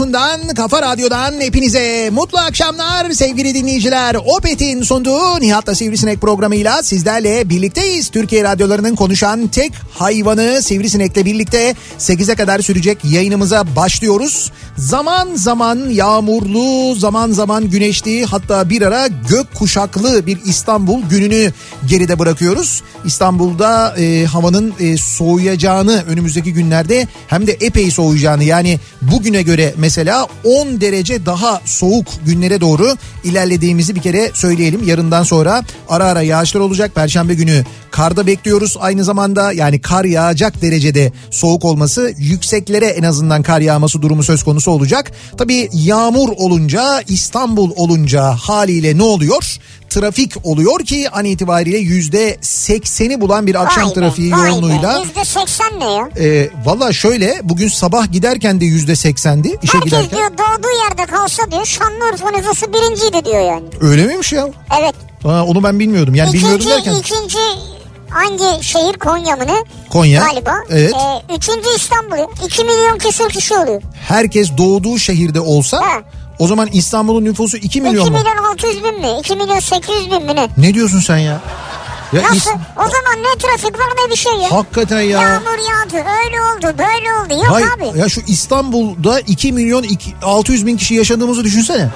radyosundan, kafa radyodan hepinize mutlu akşamlar sevgili dinleyiciler. Opet'in sunduğu Nihat'la Sivrisinek programıyla sizlerle birlikteyiz. Türkiye radyolarının konuşan tek hayvanı Sivrisinek'le birlikte 8'e kadar sürecek yayınımıza başlıyoruz. Zaman zaman yağmurlu, zaman zaman güneşli hatta bir ara gök kuşaklı bir İstanbul gününü geride bırakıyoruz. İstanbul'da e, havanın e, soğuyacağını önümüzdeki günlerde hem de epey soğuyacağını yani bugüne göre mesela 10 derece daha soğuk günlere doğru ilerlediğimizi bir kere söyleyelim. Yarından sonra ara ara yağışlar olacak. Perşembe günü karda bekliyoruz. Aynı zamanda yani kar yağacak derecede soğuk olması yükseklere en azından kar yağması durumu söz konusu olacak. Tabii yağmur olunca İstanbul olunca haliyle ne oluyor? Trafik oluyor ki an itibariyle yüzde sekseni bulan bir akşam Vay trafiği be. yoğunluğuyla. Yüzde seksen ne ya? E, Valla şöyle bugün sabah giderken de yüzde seksendi işe Herkes giderken. diyor doğduğu yerde kalsa diyor Şanlıurfa nüfusu birinciydi diyor yani. Öyle miymiş ya? Evet. Ha, onu ben bilmiyordum. Yani bilmiyordum ikinci, derken ikinci hangi şehir Konya mı ne? Konya. Galiba. Evet. Ee, üçüncü İstanbul. 2 milyon küsur kişi oluyor. herkes doğduğu şehirde olsa Ha. O zaman İstanbul'un nüfusu 2 2 milyon mu? milyon 600 bin mi? 2 milyon 800 bin mi ne? Ne diyorsun sen ya? Ya Nasıl? İs- O zaman ne trafik var ne bir şey ya. Hakikaten ya. Yağmur yağdı öyle oldu böyle oldu. Yok Hayır, abi. ya şu İstanbul'da 2 milyon iki- 600 bin kişi yaşadığımızı düşünsene.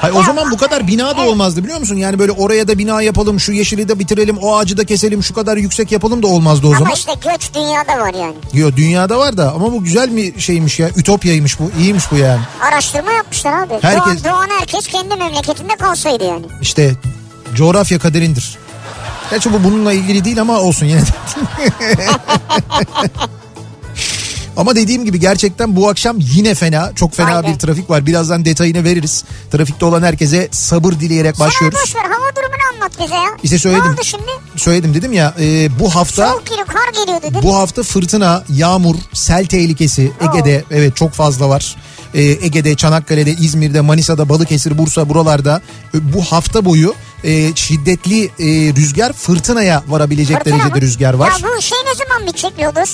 Hayır, o zaman bu kadar bina da olmazdı biliyor musun? Yani böyle oraya da bina yapalım, şu yeşili de bitirelim, o ağacı da keselim, şu kadar yüksek yapalım da olmazdı o Ama zaman. işte göç dünyada var yani. Yo dünyada var da ama bu güzel bir şeymiş ya. Ütopyaymış bu. iyiymiş bu yani. Araştırma yapmışlar abi. Herkes- Doğan, doğan herkes kendi memleketinde kalsaydı yani. İşte coğrafya kaderindir. Gerçi bu bununla ilgili değil ama olsun yine de. Ama dediğim gibi gerçekten bu akşam yine fena, çok fena Aynen. bir trafik var. Birazdan detayını veririz. Trafikte olan herkese sabır dileyerek Sen başlıyoruz. boş ver hava durumunu anlat bize ya. İşte söyledim. Ne oldu şimdi? Söyledim dedim ya e, bu hafta Soğuk geliyor kar geliyor dedin. bu hafta fırtına, yağmur, sel tehlikesi Ege'de evet çok fazla var. Ee, Ege'de, Çanakkale'de, İzmir'de, Manisa'da, Balıkesir, Bursa buralarda e, bu hafta boyu e, şiddetli e, rüzgar fırtınaya varabilecek Fırtına derecede mı? rüzgar var. Ya bu şey ne zaman bitecek Lodos?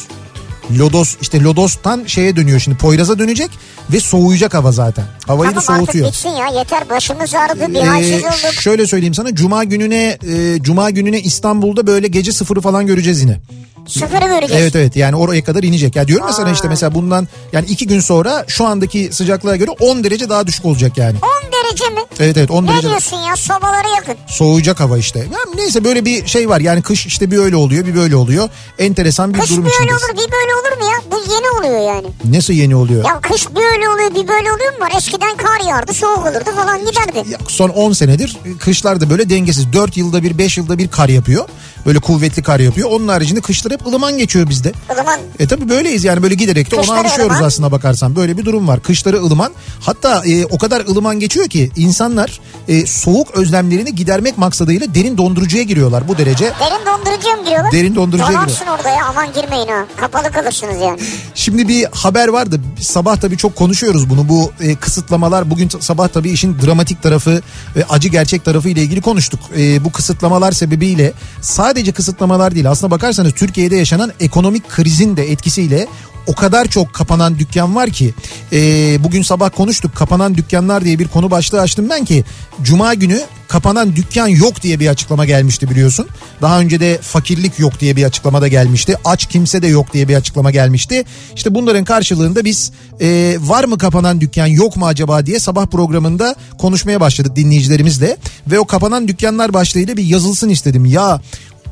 Lodos işte Lodos'tan şeye dönüyor şimdi Poyraz'a dönecek ve soğuyacak hava zaten. Havayı tamam da soğutuyor. artık bitsin ya yeter başımız ağrıdı bir Ee, halsiz olduk. şöyle söyleyeyim sana Cuma gününe e, Cuma gününe İstanbul'da böyle gece sıfırı falan göreceğiz yine. Sıfırı göreceğiz. Evet evet yani oraya kadar inecek. Ya diyorum ya sana işte mesela bundan yani iki gün sonra şu andaki sıcaklığa göre 10 derece daha düşük olacak yani. 10 derece mi? Evet evet 10 Ne derece diyorsun ya sobaları yakın. soğuyacak hava işte. Ya neyse böyle bir şey var yani kış işte bir öyle oluyor bir böyle oluyor. Enteresan bir Kış durum bir öyle içindeyiz. olur bir böyle olur mu ya? Bu yeni oluyor yani. Nasıl yeni oluyor? Ya kış bir öyle oluyor bir böyle oluyor mu var? Eskiden kar yağardı soğuk olurdu falan giderdi. Ya son 10 senedir kışlarda böyle dengesiz. 4 yılda bir 5 yılda bir kar yapıyor. Böyle kuvvetli kar yapıyor. Onun haricinde kışlar hep ılıman geçiyor bizde. Ilıman E tabi böyleyiz yani böyle giderek de ona Kışları alışıyoruz ılıman. aslında bakarsan. Böyle bir durum var. Kışları ılıman. Hatta e, o kadar ılıman geçiyor ki insanlar e, soğuk özlemlerini gidermek maksadıyla derin dondurucuya giriyorlar bu derece. derin dondurucuya mı giriyorlar? Derin dondurucuya Donarsın orada ya aman girmeyin ha. Kapalı kalırsınız yani. Şimdi bir haber vardı. Sabah tabii çok konuşuyoruz bunu. Bu e, kısıtlamalar bugün sabah tabii işin dramatik tarafı ve acı gerçek tarafı ile ilgili konuştuk. E, bu kısıtlamalar sebebiyle sadece kısıtlamalar değil. Aslına bakarsanız Türkiye'de yaşanan ekonomik krizin de etkisiyle o kadar çok kapanan dükkan var ki e, bugün sabah konuştuk kapanan dükkanlar diye bir konu başlığı açtım ben ki cuma günü kapanan dükkan yok diye bir açıklama gelmişti biliyorsun. Daha önce de fakirlik yok diye bir açıklama da gelmişti. Aç kimse de yok diye bir açıklama gelmişti. İşte bunların karşılığında biz e, var mı kapanan dükkan yok mu acaba diye sabah programında konuşmaya başladık dinleyicilerimizle. Ve o kapanan dükkanlar başlığıyla bir yazılsın istedim. Ya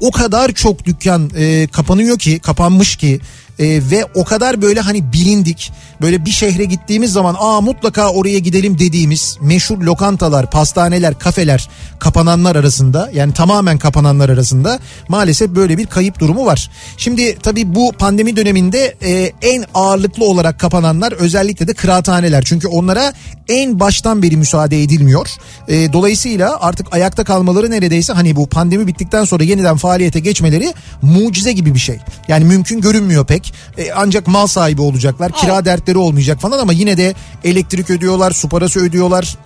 o kadar çok dükkan e, kapanıyor ki kapanmış ki e, ve o kadar böyle hani bilindik böyle bir şehre gittiğimiz zaman aa mutlaka oraya gidelim dediğimiz meşhur lokantalar, pastaneler, kafeler kapananlar arasında yani tamamen kapananlar arasında maalesef böyle bir kayıp durumu var. Şimdi tabii bu pandemi döneminde e, en ağırlıklı olarak kapananlar özellikle de kıraathaneler çünkü onlara en baştan beri müsaade edilmiyor. E, dolayısıyla artık ayakta kalmaları neredeyse hani bu pandemi bittikten sonra yeniden faaliyete geçmeleri mucize gibi bir şey. Yani mümkün görünmüyor pek. E, ancak mal sahibi olacaklar. Kira dertleri olmayacak falan ama yine de elektrik ödüyorlar, su parası ödüyorlar.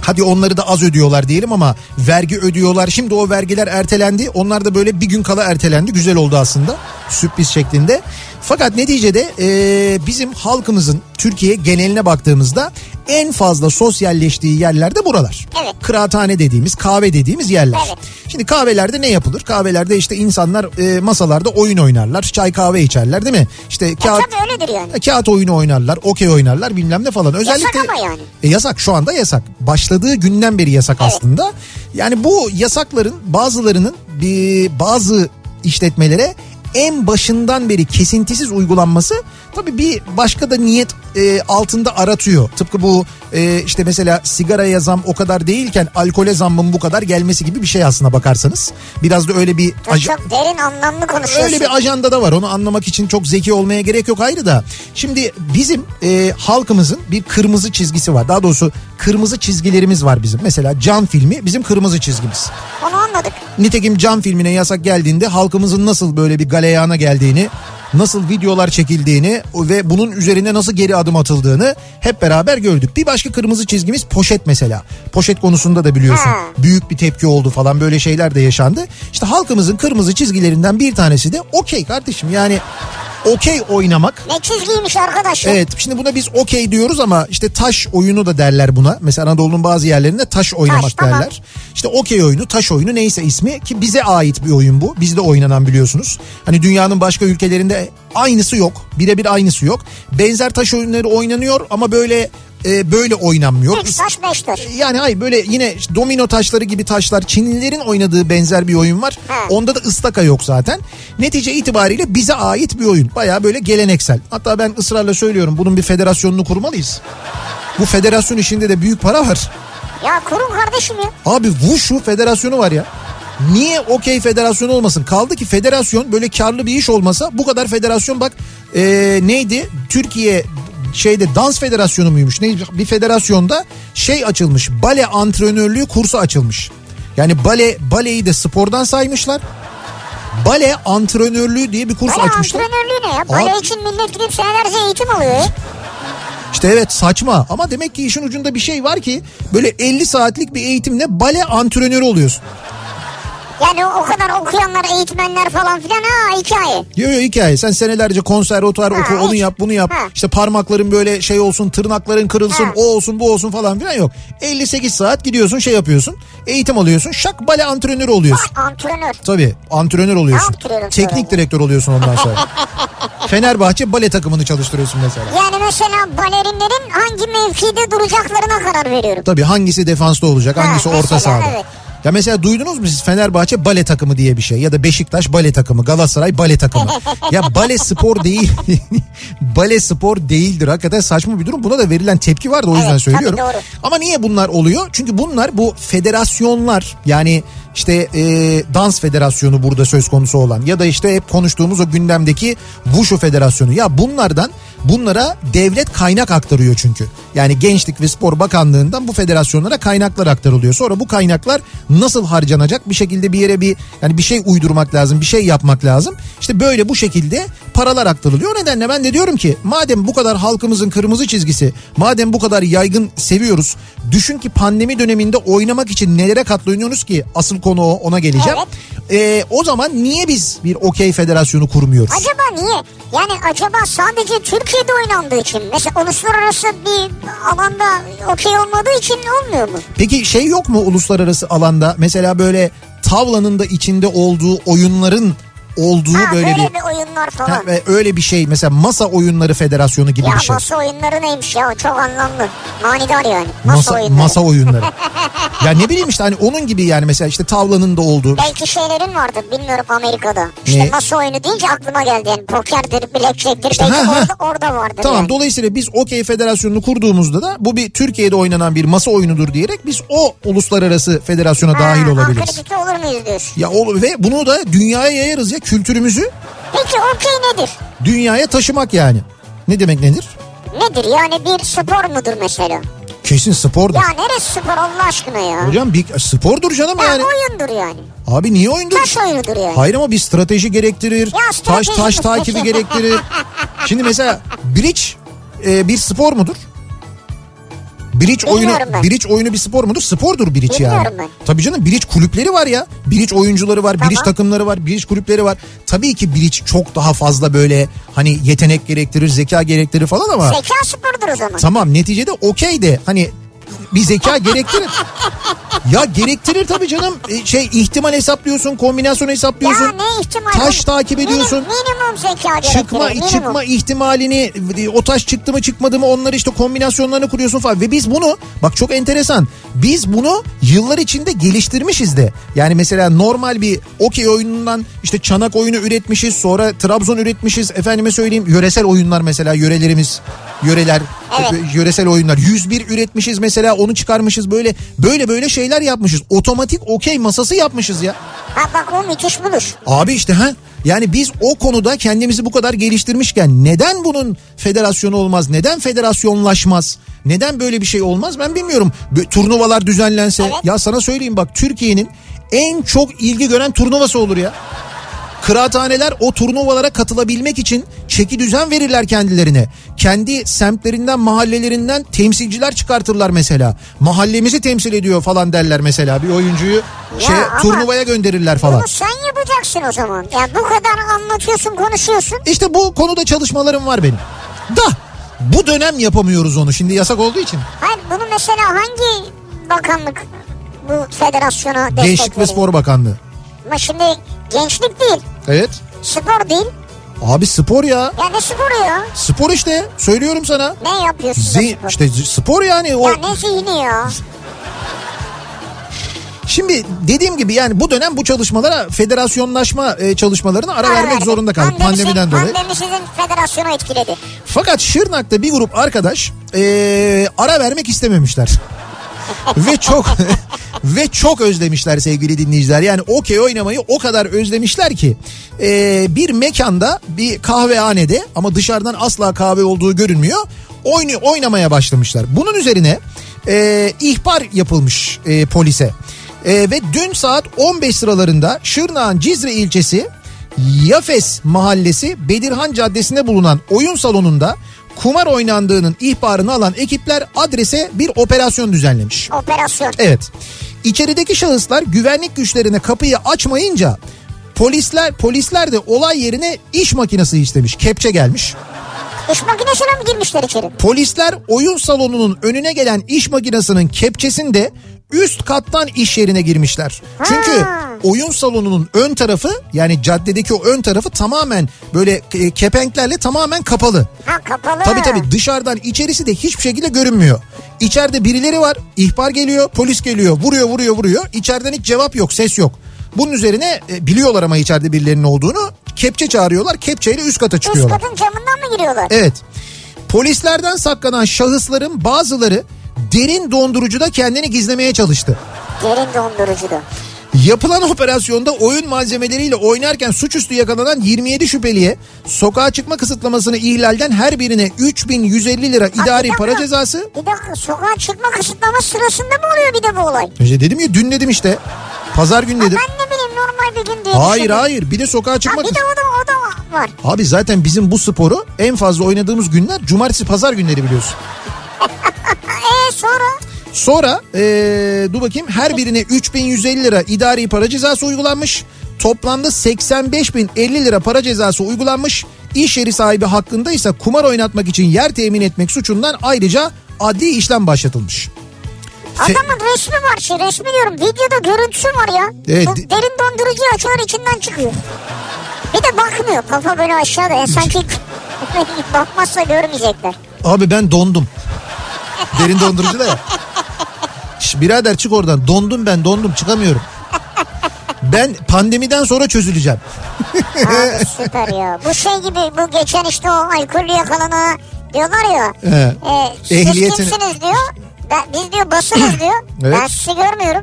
Hadi onları da az ödüyorlar diyelim ama vergi ödüyorlar. Şimdi o vergiler ertelendi. Onlar da böyle bir gün kala ertelendi. Güzel oldu aslında. Sürpriz şeklinde. Fakat neticede e, bizim halkımızın Türkiye geneline baktığımızda en fazla sosyalleştiği yerlerde buralar. Evet. Kıraathane dediğimiz, kahve dediğimiz yerler. Evet. Şimdi kahvelerde ne yapılır? Kahvelerde işte insanlar e, masalarda oyun oynarlar, çay kahve içerler değil mi? İşte kağıt tabii öyledir yani. e, Kağıt oyunu oynarlar, okey oynarlar bilmem ne falan. Özellikle ama yani. E, yasak şu anda yasak. Başladığı günden beri yasak aslında. Yani bu yasakların bazılarının bir bazı işletmelere en başından beri kesintisiz uygulanması tabii bir başka da niyet e, altında aratıyor. Tıpkı bu e, işte mesela sigaraya zam o kadar değilken alkole zammın bu kadar gelmesi gibi bir şey aslına bakarsanız. Biraz da öyle bir Çok, çok derin anlamlı konuşuyorsun. Öyle bir ajanda da var onu anlamak için çok zeki olmaya gerek yok ayrı da. Şimdi bizim e, halkımızın bir kırmızı çizgisi var. Daha doğrusu kırmızı çizgilerimiz var bizim. Mesela Can filmi bizim kırmızı çizgimiz. Onu anladık. Nitekim Can filmine yasak geldiğinde halkımızın nasıl böyle bir galeyana geldiğini, nasıl videolar çekildiğini ve bunun üzerine nasıl geri adım atıldığını hep beraber gördük. Bir başka kırmızı çizgimiz poşet mesela. Poşet konusunda da biliyorsun büyük bir tepki oldu falan böyle şeyler de yaşandı. İşte halkımızın kırmızı çizgilerinden bir tanesi de okey kardeşim yani okey oynamak. Ne çizgiymiş arkadaş. ya. Evet şimdi buna biz okey diyoruz ama işte taş oyunu da derler buna. Mesela Anadolu'nun bazı yerlerinde taş oynamak Taş, tamam. derler. İşte okey oyunu, taş oyunu neyse ismi ki bize ait bir oyun bu. Bizde oynanan biliyorsunuz. Hani dünyanın başka ülkelerinde aynısı yok. Birebir aynısı yok. Benzer taş oyunları oynanıyor ama böyle e, böyle oynanmıyor. Üç taş beş taş. Yani hayır böyle yine domino taşları gibi taşlar Çinlilerin oynadığı benzer bir oyun var. Ha. Onda da ıstaka yok zaten. Netice itibariyle bize ait bir oyun. Baya böyle geleneksel. Hatta ben ısrarla söylüyorum bunun bir federasyonunu kurmalıyız. Bu federasyon işinde de büyük para var. Ya kurun kardeşim ya. Abi Wushu federasyonu var ya. Niye okey federasyonu olmasın? Kaldı ki federasyon böyle karlı bir iş olmasa bu kadar federasyon bak ee, neydi? Türkiye şeyde dans federasyonu muymuş? Ne bir federasyonda şey açılmış. Bale antrenörlüğü kursu açılmış. Yani bale baleyi de spordan saymışlar. Bale antrenörlüğü diye bir kurs Bale açmışlar. antrenörlüğü ne ya? Bale Abi- için millet gidip senelerce eğitim alıyor ya. İşte evet saçma ama demek ki işin ucunda bir şey var ki böyle 50 saatlik bir eğitimle bale antrenörü oluyorsun. Yani o kadar okuyanlar, eğitmenler falan filan ha hikaye. Yok yok hikaye. Sen senelerce konservatuar Ha, oku, onu hiç. yap, bunu yap. Ha. İşte parmakların böyle şey olsun, tırnakların kırılsın, Ha. o olsun, bu olsun falan filan yok. 58 saat gidiyorsun, şey yapıyorsun. Eğitim alıyorsun. Şak bale antrenörü oluyorsun. Bak antrenör. Tabii antrenör oluyorsun. Yaptırıyorum Teknik sonra? direktör oluyorsun ondan sonra. Fenerbahçe bale takımını çalıştırıyorsun mesela. Yani mesela balerinlerin hangi mevkide duracaklarına karar veriyorum. Tabii hangisi defansta olacak, Ha, hangisi orta mesela, sahada. evet. Ya mesela duydunuz mu siz Fenerbahçe bale takımı diye bir şey ya da Beşiktaş bale takımı, Galatasaray bale takımı. ya bale spor değil. bale spor değildir. Hakikaten saçma bir durum. Buna da verilen tepki var da o yüzden Evet, söylüyorum. Ama niye bunlar oluyor? Çünkü bunlar bu federasyonlar yani işte e, dans federasyonu burada söz konusu olan ya da işte hep konuştuğumuz o gündemdeki Wushu federasyonu. Ya bunlardan bunlara devlet kaynak aktarıyor çünkü. Yani Gençlik ve Spor Bakanlığı'ndan bu federasyonlara kaynaklar aktarılıyor. Sonra bu kaynaklar nasıl harcanacak? Bir şekilde bir yere bir yani bir şey uydurmak lazım, bir şey yapmak lazım. İşte böyle bu şekilde paralar aktarılıyor. O nedenle ben de diyorum ki madem bu kadar halkımızın kırmızı çizgisi, madem bu kadar yaygın seviyoruz. Düşün ki pandemi döneminde oynamak için nelere katlanıyoruz ki? Asıl konu o, ona geleceğim. Ee, o zaman niye biz bir okey federasyonu kurmuyoruz? Acaba niye? Yani acaba sadece Türkiye'de oynandığı için mesela uluslararası bir alanda okey olmadığı için olmuyor mu? Peki şey yok mu uluslararası alanda mesela böyle tavlanın da içinde olduğu oyunların olduğu Ha, böyle böyle bir bir oyunlar falan. Ha, öyle bir şey mesela masa oyunları federasyonu gibi ya bir şey. masa oyunları neymiş ya çok anlamlı. Manidar yani. Masa, Masa, oyunları. masa oyunları. ya ne bileyim işte hani onun gibi yani mesela işte tavlanın da olduğu. Belki şeylerin vardır bilmiyorum Amerika'da. İşte Ne? masa oyunu deyince aklıma geldi yani pokerdir, blackjack'tir İşte belki ha, ha. orada, orada vardır Tamam yani. dolayısıyla biz okey federasyonunu kurduğumuzda da bu bir Türkiye'de oynanan bir masa oyunudur diyerek biz o uluslararası federasyona Ha, dahil olabiliriz. Akredite olur muyuz diyorsun. Ya ve bunu da dünyaya yayarız ya kültürümüzü Peki okey nedir? dünyaya taşımak yani. Ne demek nedir? Nedir yani bir spor mudur mesela? Kesin spordur. Ya neresi spor Allah aşkına ya? Hocam bir spordur canım Ya yani. oyundur yani. Abi niye oyundur? Taş oyunudur yani. Hayır ama bir strateji gerektirir. Ya taş strateji taş mi? takibi gerektirir. Şimdi mesela bridge e, bir spor mudur? Bridge oyunu ben. bridge oyunu bir spor mudur? Spordur bridge Bilmiyorum yani. ben. Tabii canım bridge kulüpleri var ya. Bridge oyuncuları var, Tamam. takımları var, bridge kulüpleri var. Tabii ki bridge çok daha fazla böyle hani yetenek gerektirir, zeka gerektirir falan ama Zeka spordur o zaman. tamam neticede okey de hani bir zeka gerektirir. ya gerektirir tabii canım. E, Şey ihtimal hesaplıyorsun, kombinasyon hesaplıyorsun. Ya ne ihtimal? Taş takip Minim- ediyorsun. Minimum zeka gerektirir. Çıkma minimum. çıkma ihtimalini o taş çıktı mı çıkmadı mı onları işte kombinasyonlarını kuruyorsun falan ve biz bunu bak çok enteresan biz bunu yıllar içinde geliştirmişiz de yani mesela normal bir okey oyunundan işte çanak oyunu üretmişiz sonra Trabzon üretmişiz efendime söyleyeyim yöresel oyunlar mesela yörelerimiz yöreler Evet. yöresel oyunlar 101 üretmişiz mesela onu çıkarmışız böyle böyle böyle şeyler yapmışız otomatik okey masası yapmışız ya. Ha bak o müthiş buluş. Abi işte ha yani biz o konuda kendimizi bu kadar geliştirmişken neden bunun federasyonu olmaz? Neden federasyonlaşmaz? Neden böyle bir şey olmaz? Ben bilmiyorum. Turnuvalar düzenlense Evet. ya sana söyleyeyim bak Türkiye'nin en çok ilgi gören turnuvası olur ya. Kıraathaneler o turnuvalara katılabilmek için çeki düzen verirler kendilerine. Kendi semtlerinden, mahallelerinden temsilciler çıkartırlar mesela. Mahallemizi temsil ediyor falan derler mesela. Bir oyuncuyu şey turnuvaya gönderirler falan. Bunu sen yapacaksın o zaman. Ya bu kadar anlatıyorsun konuşuyorsun. İşte bu konuda çalışmalarım var benim. Da bu dönem yapamıyoruz onu şimdi yasak olduğu için. Hayır bunu mesela hangi bakanlık bu federasyona destek Gençlik ve? Spor Bakanlığı. Ama şimdi gençlik değil, Evet. spor değil. Abi spor ya. Ya ne sporu ya? Spor işte. Söylüyorum sana. Ne yapıyorsun Zi- spor? işte spor yani o. Ya ne zihni ya? Şimdi dediğim gibi yani bu dönem bu çalışmalara federasyonlaşma e, çalışmalarına ara, vermek verdi. zorunda kaldık Pandemi pandemiden dolayı. Pandemi sizin federasyonu etkiledi. Fakat Şırnak'ta bir grup arkadaş e, ara vermek istememişler. Ve çok ve çok özlemişler sevgili dinleyiciler. Yani okey oynamayı o kadar özlemişler ki e, bir mekanda bir kahvehanede ama dışarıdan asla kahve olduğu görünmüyor. Oyunu oynamaya başlamışlar. Bunun üzerine e, ihbar yapılmış e, polise. E, ve dün saat 15 sıralarında Şırnak'ın Cizre ilçesi Yafes mahallesi Bedirhan Caddesi'nde bulunan oyun salonunda kumar oynandığının ihbarını alan ekipler adrese bir operasyon düzenlemiş. Operasyon. Evet. İçerideki şahıslar güvenlik güçlerine kapıyı açmayınca polisler polisler de olay yerine iş makinesi istemiş. Kepçe gelmiş. İş makinesine mi girmişler içeri? Polisler oyun salonunun önüne gelen iş makinesinin kepçesinde üst kattan iş yerine girmişler. Çünkü Ha. oyun salonunun ön tarafı yani caddedeki o ön tarafı tamamen böyle kepenklerle tamamen kapalı. Ha kapalı. Tabii tabii dışarıdan içerisi de hiçbir şekilde görünmüyor. İçeride birileri var ihbar geliyor polis geliyor vuruyor vuruyor vuruyor. İçeriden hiç cevap yok ses yok. Bunun üzerine e, biliyorlar ama içeride birilerinin olduğunu kepçe çağırıyorlar kepçeyle üst kata Üst çıkıyorlar. katın camından mı giriyorlar? Evet. Polislerden saklanan şahısların bazıları derin dondurucuda kendini gizlemeye çalıştı. Derin dondurucuda. Yapılan operasyonda oyun malzemeleriyle oynarken suçüstü yakalanan 27 şüpheliye sokağa çıkma kısıtlamasını ihlalden her birine 3150 lira idari bir para dakika. cezası. Bir dakika sokağa çıkma kısıtlama sırasında mı oluyor bir de bu olay? İşte dedim ya dün dedim işte. Pazar gün dedim. Ben ne bileyim normal bir gün diye Hayır düşündüm. hayır bir de sokağa Ha, çıkma bir de o da, o da var. Abi zaten bizim bu sporu en fazla oynadığımız günler cumartesi pazar günleri biliyorsun. E sonra? Sonra ee, dur bakayım her birine 3150 lira idari para cezası uygulanmış. Toplamda 85.050 lira para cezası uygulanmış. İş yeri sahibi hakkında ise kumar oynatmak için yer temin etmek suçundan ayrıca adli işlem başlatılmış. Fe- Adamın resmi var şey resmi diyorum videoda görüntüsü var ya. Evet. Derin dondurucuyu açıyorlar içinden çıkıyor. Bir de bakmıyor kafa böyle aşağıda ya sanki bakmazsa görmeyecekler. Abi ben dondum. Derin dondurucu da ya. Şş, birader çık oradan. Dondum ben dondum çıkamıyorum. Ben pandemiden sonra çözüleceğim. Abi süper ya. Bu şey gibi bu geçen işte o alkollü yakalana diyorlar ya. He. E, siz Ehliyetini- kimsiniz diyor. Ben, biz diyor basınız diyor. Evet. Ben sizi görmüyorum.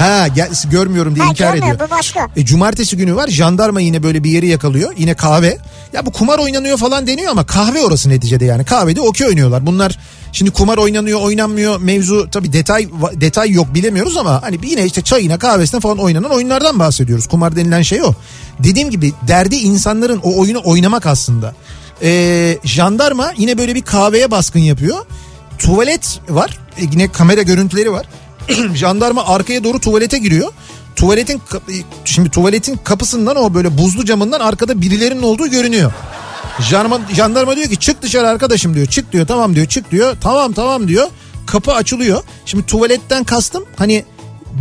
Ha gel, görmüyorum diye Ha, inkar ediyor. bu başka. E, cumartesi günü var jandarma yine böyle bir yeri yakalıyor. Yine kahve. Ya bu kumar oynanıyor falan deniyor ama kahve orası neticede yani. Kahvede okey oynuyorlar. Bunlar şimdi kumar oynanıyor oynanmıyor mevzu tabii detay detay yok bilemiyoruz ama hani yine işte çayına kahvesine falan oynanan oyunlardan bahsediyoruz. Kumar denilen şey o. Dediğim gibi derdi insanların o oyunu oynamak aslında. E, jandarma yine böyle bir kahveye baskın yapıyor. Tuvalet var. E, yine kamera görüntüleri var. Jandarma arkaya doğru tuvalete giriyor. Tuvaletin şimdi tuvaletin kapısından o böyle buzlu camından arkada birilerinin olduğu görünüyor. Jandarma, jandarma diyor ki çık dışarı arkadaşım diyor. Çık diyor tamam diyor çık diyor. Tamam tamam diyor. Kapı açılıyor. Şimdi tuvaletten kastım hani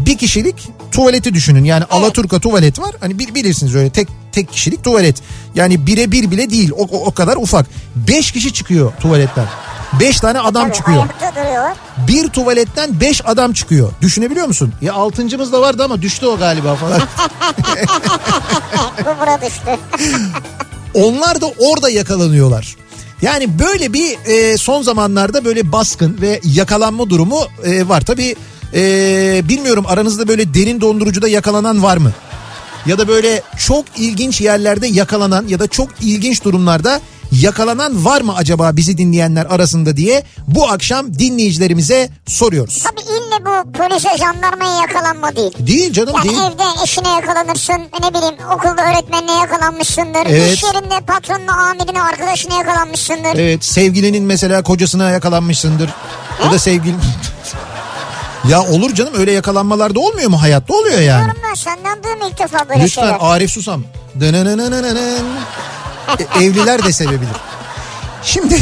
bir kişilik tuvaleti düşünün. Yani Alaturka tuvalet var. Hani bil- bilirsiniz öyle tek tek kişilik tuvalet. Yani bire bir bile değil. O, o, o kadar ufak. Beş kişi çıkıyor tuvaletten. Beş tane adam Tabii, çıkıyor. Bir tuvaletten beş adam çıkıyor. Düşünebiliyor musun? Ya altıncımız da vardı ama düştü o galiba falan. Bu bura düştü. Onlar da orada yakalanıyorlar. Yani böyle bir e, son zamanlarda böyle baskın ve yakalanma durumu e, var. Tabii e, bilmiyorum aranızda böyle derin dondurucuda yakalanan var mı? Ya da böyle çok ilginç yerlerde yakalanan ya da çok ilginç durumlarda yakalanan var mı acaba bizi dinleyenler arasında diye bu akşam dinleyicilerimize soruyoruz. Tabii ille bu polise jandarmaya yakalanma değil. Değil canım Yani değil. evde eşine yakalanırsın ne bileyim okulda öğretmenine yakalanmışsındır. Evet. İş yerinde patronuna amirine arkadaşına yakalanmışsındır. Evet sevgilinin mesela kocasına yakalanmışsındır. Ya da sevgilin... ya olur canım öyle yakalanmalar da olmuyor mu hayatta oluyor yani. Diyorum ben senden duyum ilk defa böyle Lütfen şeyler. Arif Susam. Dınınınınının. E, Evliler de sevebilir. Şimdi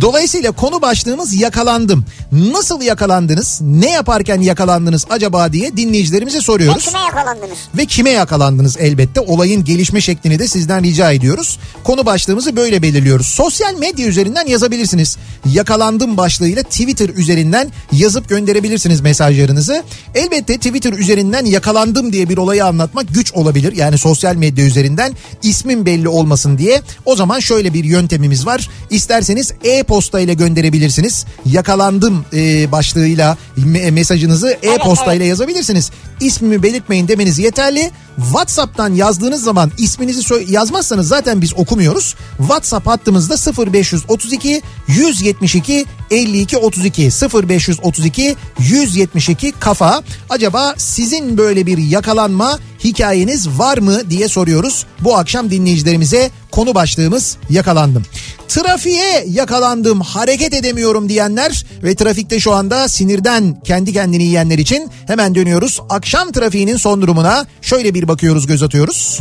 dolayısıyla konu başlığımız yakalandım. Nasıl yakalandınız? Ne yaparken yakalandınız acaba diye dinleyicilerimize Ve soruyoruz. kime yakalandınız? Ve kime yakalandınız elbette olayın gelişme şeklini de sizden rica ediyoruz. Konu başlığımızı böyle belirliyoruz. Sosyal medya üzerinden yazabilirsiniz. Yakalandım başlığıyla Twitter üzerinden yazıp gönderebilirsiniz mesajlarınızı. Elbette Twitter üzerinden yakalandım diye bir olayı anlatmak güç olabilir. Yani sosyal medya üzerinden ismin belli olmasın diye. O zaman şöyle bir yöntemimiz var. İsterseniz e-posta ile gönderebilirsiniz. Yakalandım e, başlığıyla me- mesajınızı e-posta ile yazabilirsiniz. İsmimi belirtmeyin demeniz yeterli. WhatsApp'tan yazdığınız zaman isminizi yazmazsanız zaten biz okumuyoruz. WhatsApp hattımızda 0532 172 52 32 0532 172 kafa. Acaba sizin böyle bir yakalanma hikayeniz var mı diye soruyoruz. Bu akşam dinleyicilerimize konu başlığımız yakalandım. Trafiğe yakalandım hareket edemiyorum diyenler ve trafikte şu anda sinirden kendi kendini yiyenler için hemen dönüyoruz. Akşam trafiğinin son durumuna şöyle bir bakıyoruz göz atıyoruz.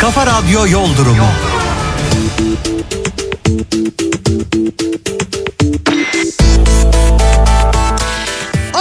Kafa Radyo Yol Durumu.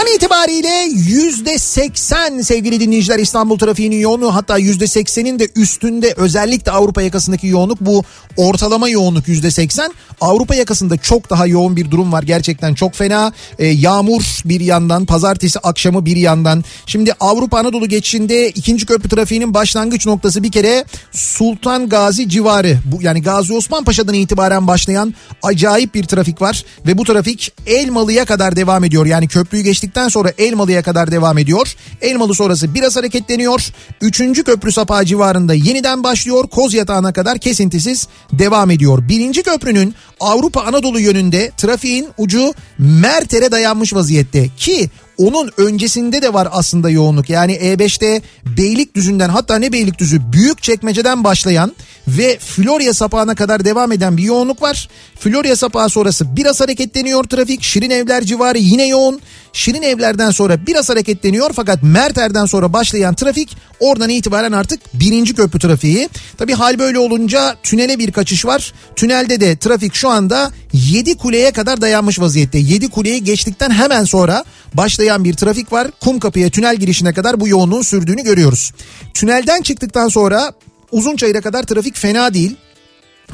An itibariyle yüzde seksen sevgili dinleyiciler İstanbul trafiğinin yoğunluğu hatta yüzde seksenin de üstünde özellikle Avrupa yakasındaki yoğunluk bu ortalama yoğunluk yüzde seksen. Avrupa yakasında çok daha yoğun bir durum var gerçekten çok fena. Ee, yağmur bir yandan pazartesi akşamı bir yandan. Şimdi Avrupa Anadolu geçişinde ikinci köprü trafiğinin başlangıç noktası bir kere Sultan Gazi civarı. Bu yani Gazi Osman Paşa'dan itibaren başlayan acayip bir trafik var ve bu trafik Elmalı'ya kadar devam ediyor. Yani köprüyü geçtikten sonra Elmalı'ya kadar devam ediyor. Elmalı sonrası biraz hareketleniyor. Üçüncü köprü sapağı civarında yeniden başlıyor. Koz yatağına kadar kesintisiz devam ediyor. Birinci köprünün Avrupa Anadolu yönünde trafiğin ucu Merter'e dayanmış vaziyette ki onun öncesinde de var aslında yoğunluk. Yani E5'te Beylikdüzü'nden hatta ne Beylikdüzü büyük çekmeceden başlayan ve Florya sapağına kadar devam eden bir yoğunluk var. Florya sapağı sonrası biraz hareketleniyor trafik. Şirin Evler civarı yine yoğun. Şirin Evler'den sonra biraz hareketleniyor fakat Merter'den sonra başlayan trafik oradan itibaren artık birinci köprü trafiği. Tabi hal böyle olunca tünele bir kaçış var. Tünelde de trafik şu anda 7 kuleye kadar dayanmış vaziyette. 7 kuleyi geçtikten hemen sonra başlayan bir trafik var. Kumkapı'ya tünel girişine kadar bu yoğunluğun sürdüğünü görüyoruz. Tünelden çıktıktan sonra Uzunçayır'a kadar trafik fena değil.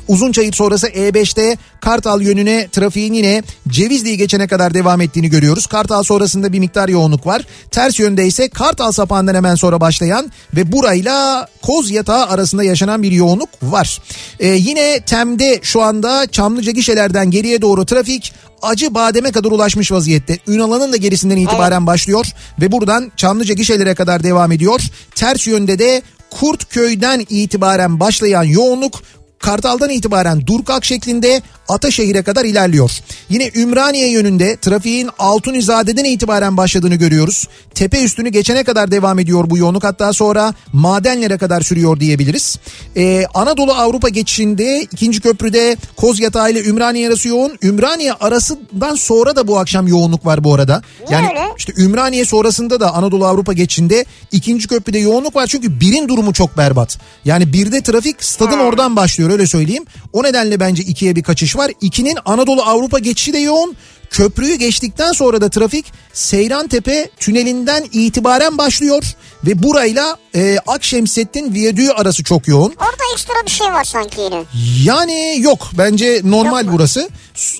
Uzunçayır sonrası E5'te Kartal yönüne trafiğin yine Cevizli'yi geçene kadar devam ettiğini görüyoruz. Kartal sonrasında bir miktar yoğunluk var. Ters yönde ise Kartal sapağından hemen sonra başlayan ve burayla Koz Yatağı arasında yaşanan bir yoğunluk var. Ee, yine Tem'de şu anda Çamlıca gişelerden geriye doğru trafik Acı Badem'e kadar ulaşmış vaziyette. Ünalan'ın da gerisinden itibaren başlıyor ve buradan Çamlıca gişelere kadar devam ediyor. Ters yönde de Kurtköy'den itibaren başlayan yoğunluk Kartal'dan itibaren Durkak şeklinde Ataşehir'e kadar ilerliyor. Yine Ümraniye yönünde trafiğin Altunizade'den itibaren başladığını görüyoruz. Tepe üstünü geçene kadar devam ediyor bu yoğunluk hatta sonra madenlere kadar sürüyor diyebiliriz. Ee, Anadolu Avrupa geçişinde ikinci köprüde Kozyatağı ile Ümraniye arası yoğun. Ümraniye arasından sonra da bu akşam yoğunluk var bu arada. Yani işte Ümraniye sonrasında da Anadolu Avrupa geçişinde ikinci köprüde yoğunluk var. Çünkü birin durumu çok berbat. Yani birde trafik stadın oradan başlıyor öyle söyleyeyim. O nedenle bence ikiye bir kaçış var. İkinin Anadolu Avrupa geçişi de yoğun. Köprüyü geçtikten sonra da trafik Seyrantepe tünelinden itibaren başlıyor. Ve burayla e, Akşemsettin Viyadüğü arası çok yoğun. Orada ekstra bir şey var sanki yine. Yani yok bence normal Yok burası.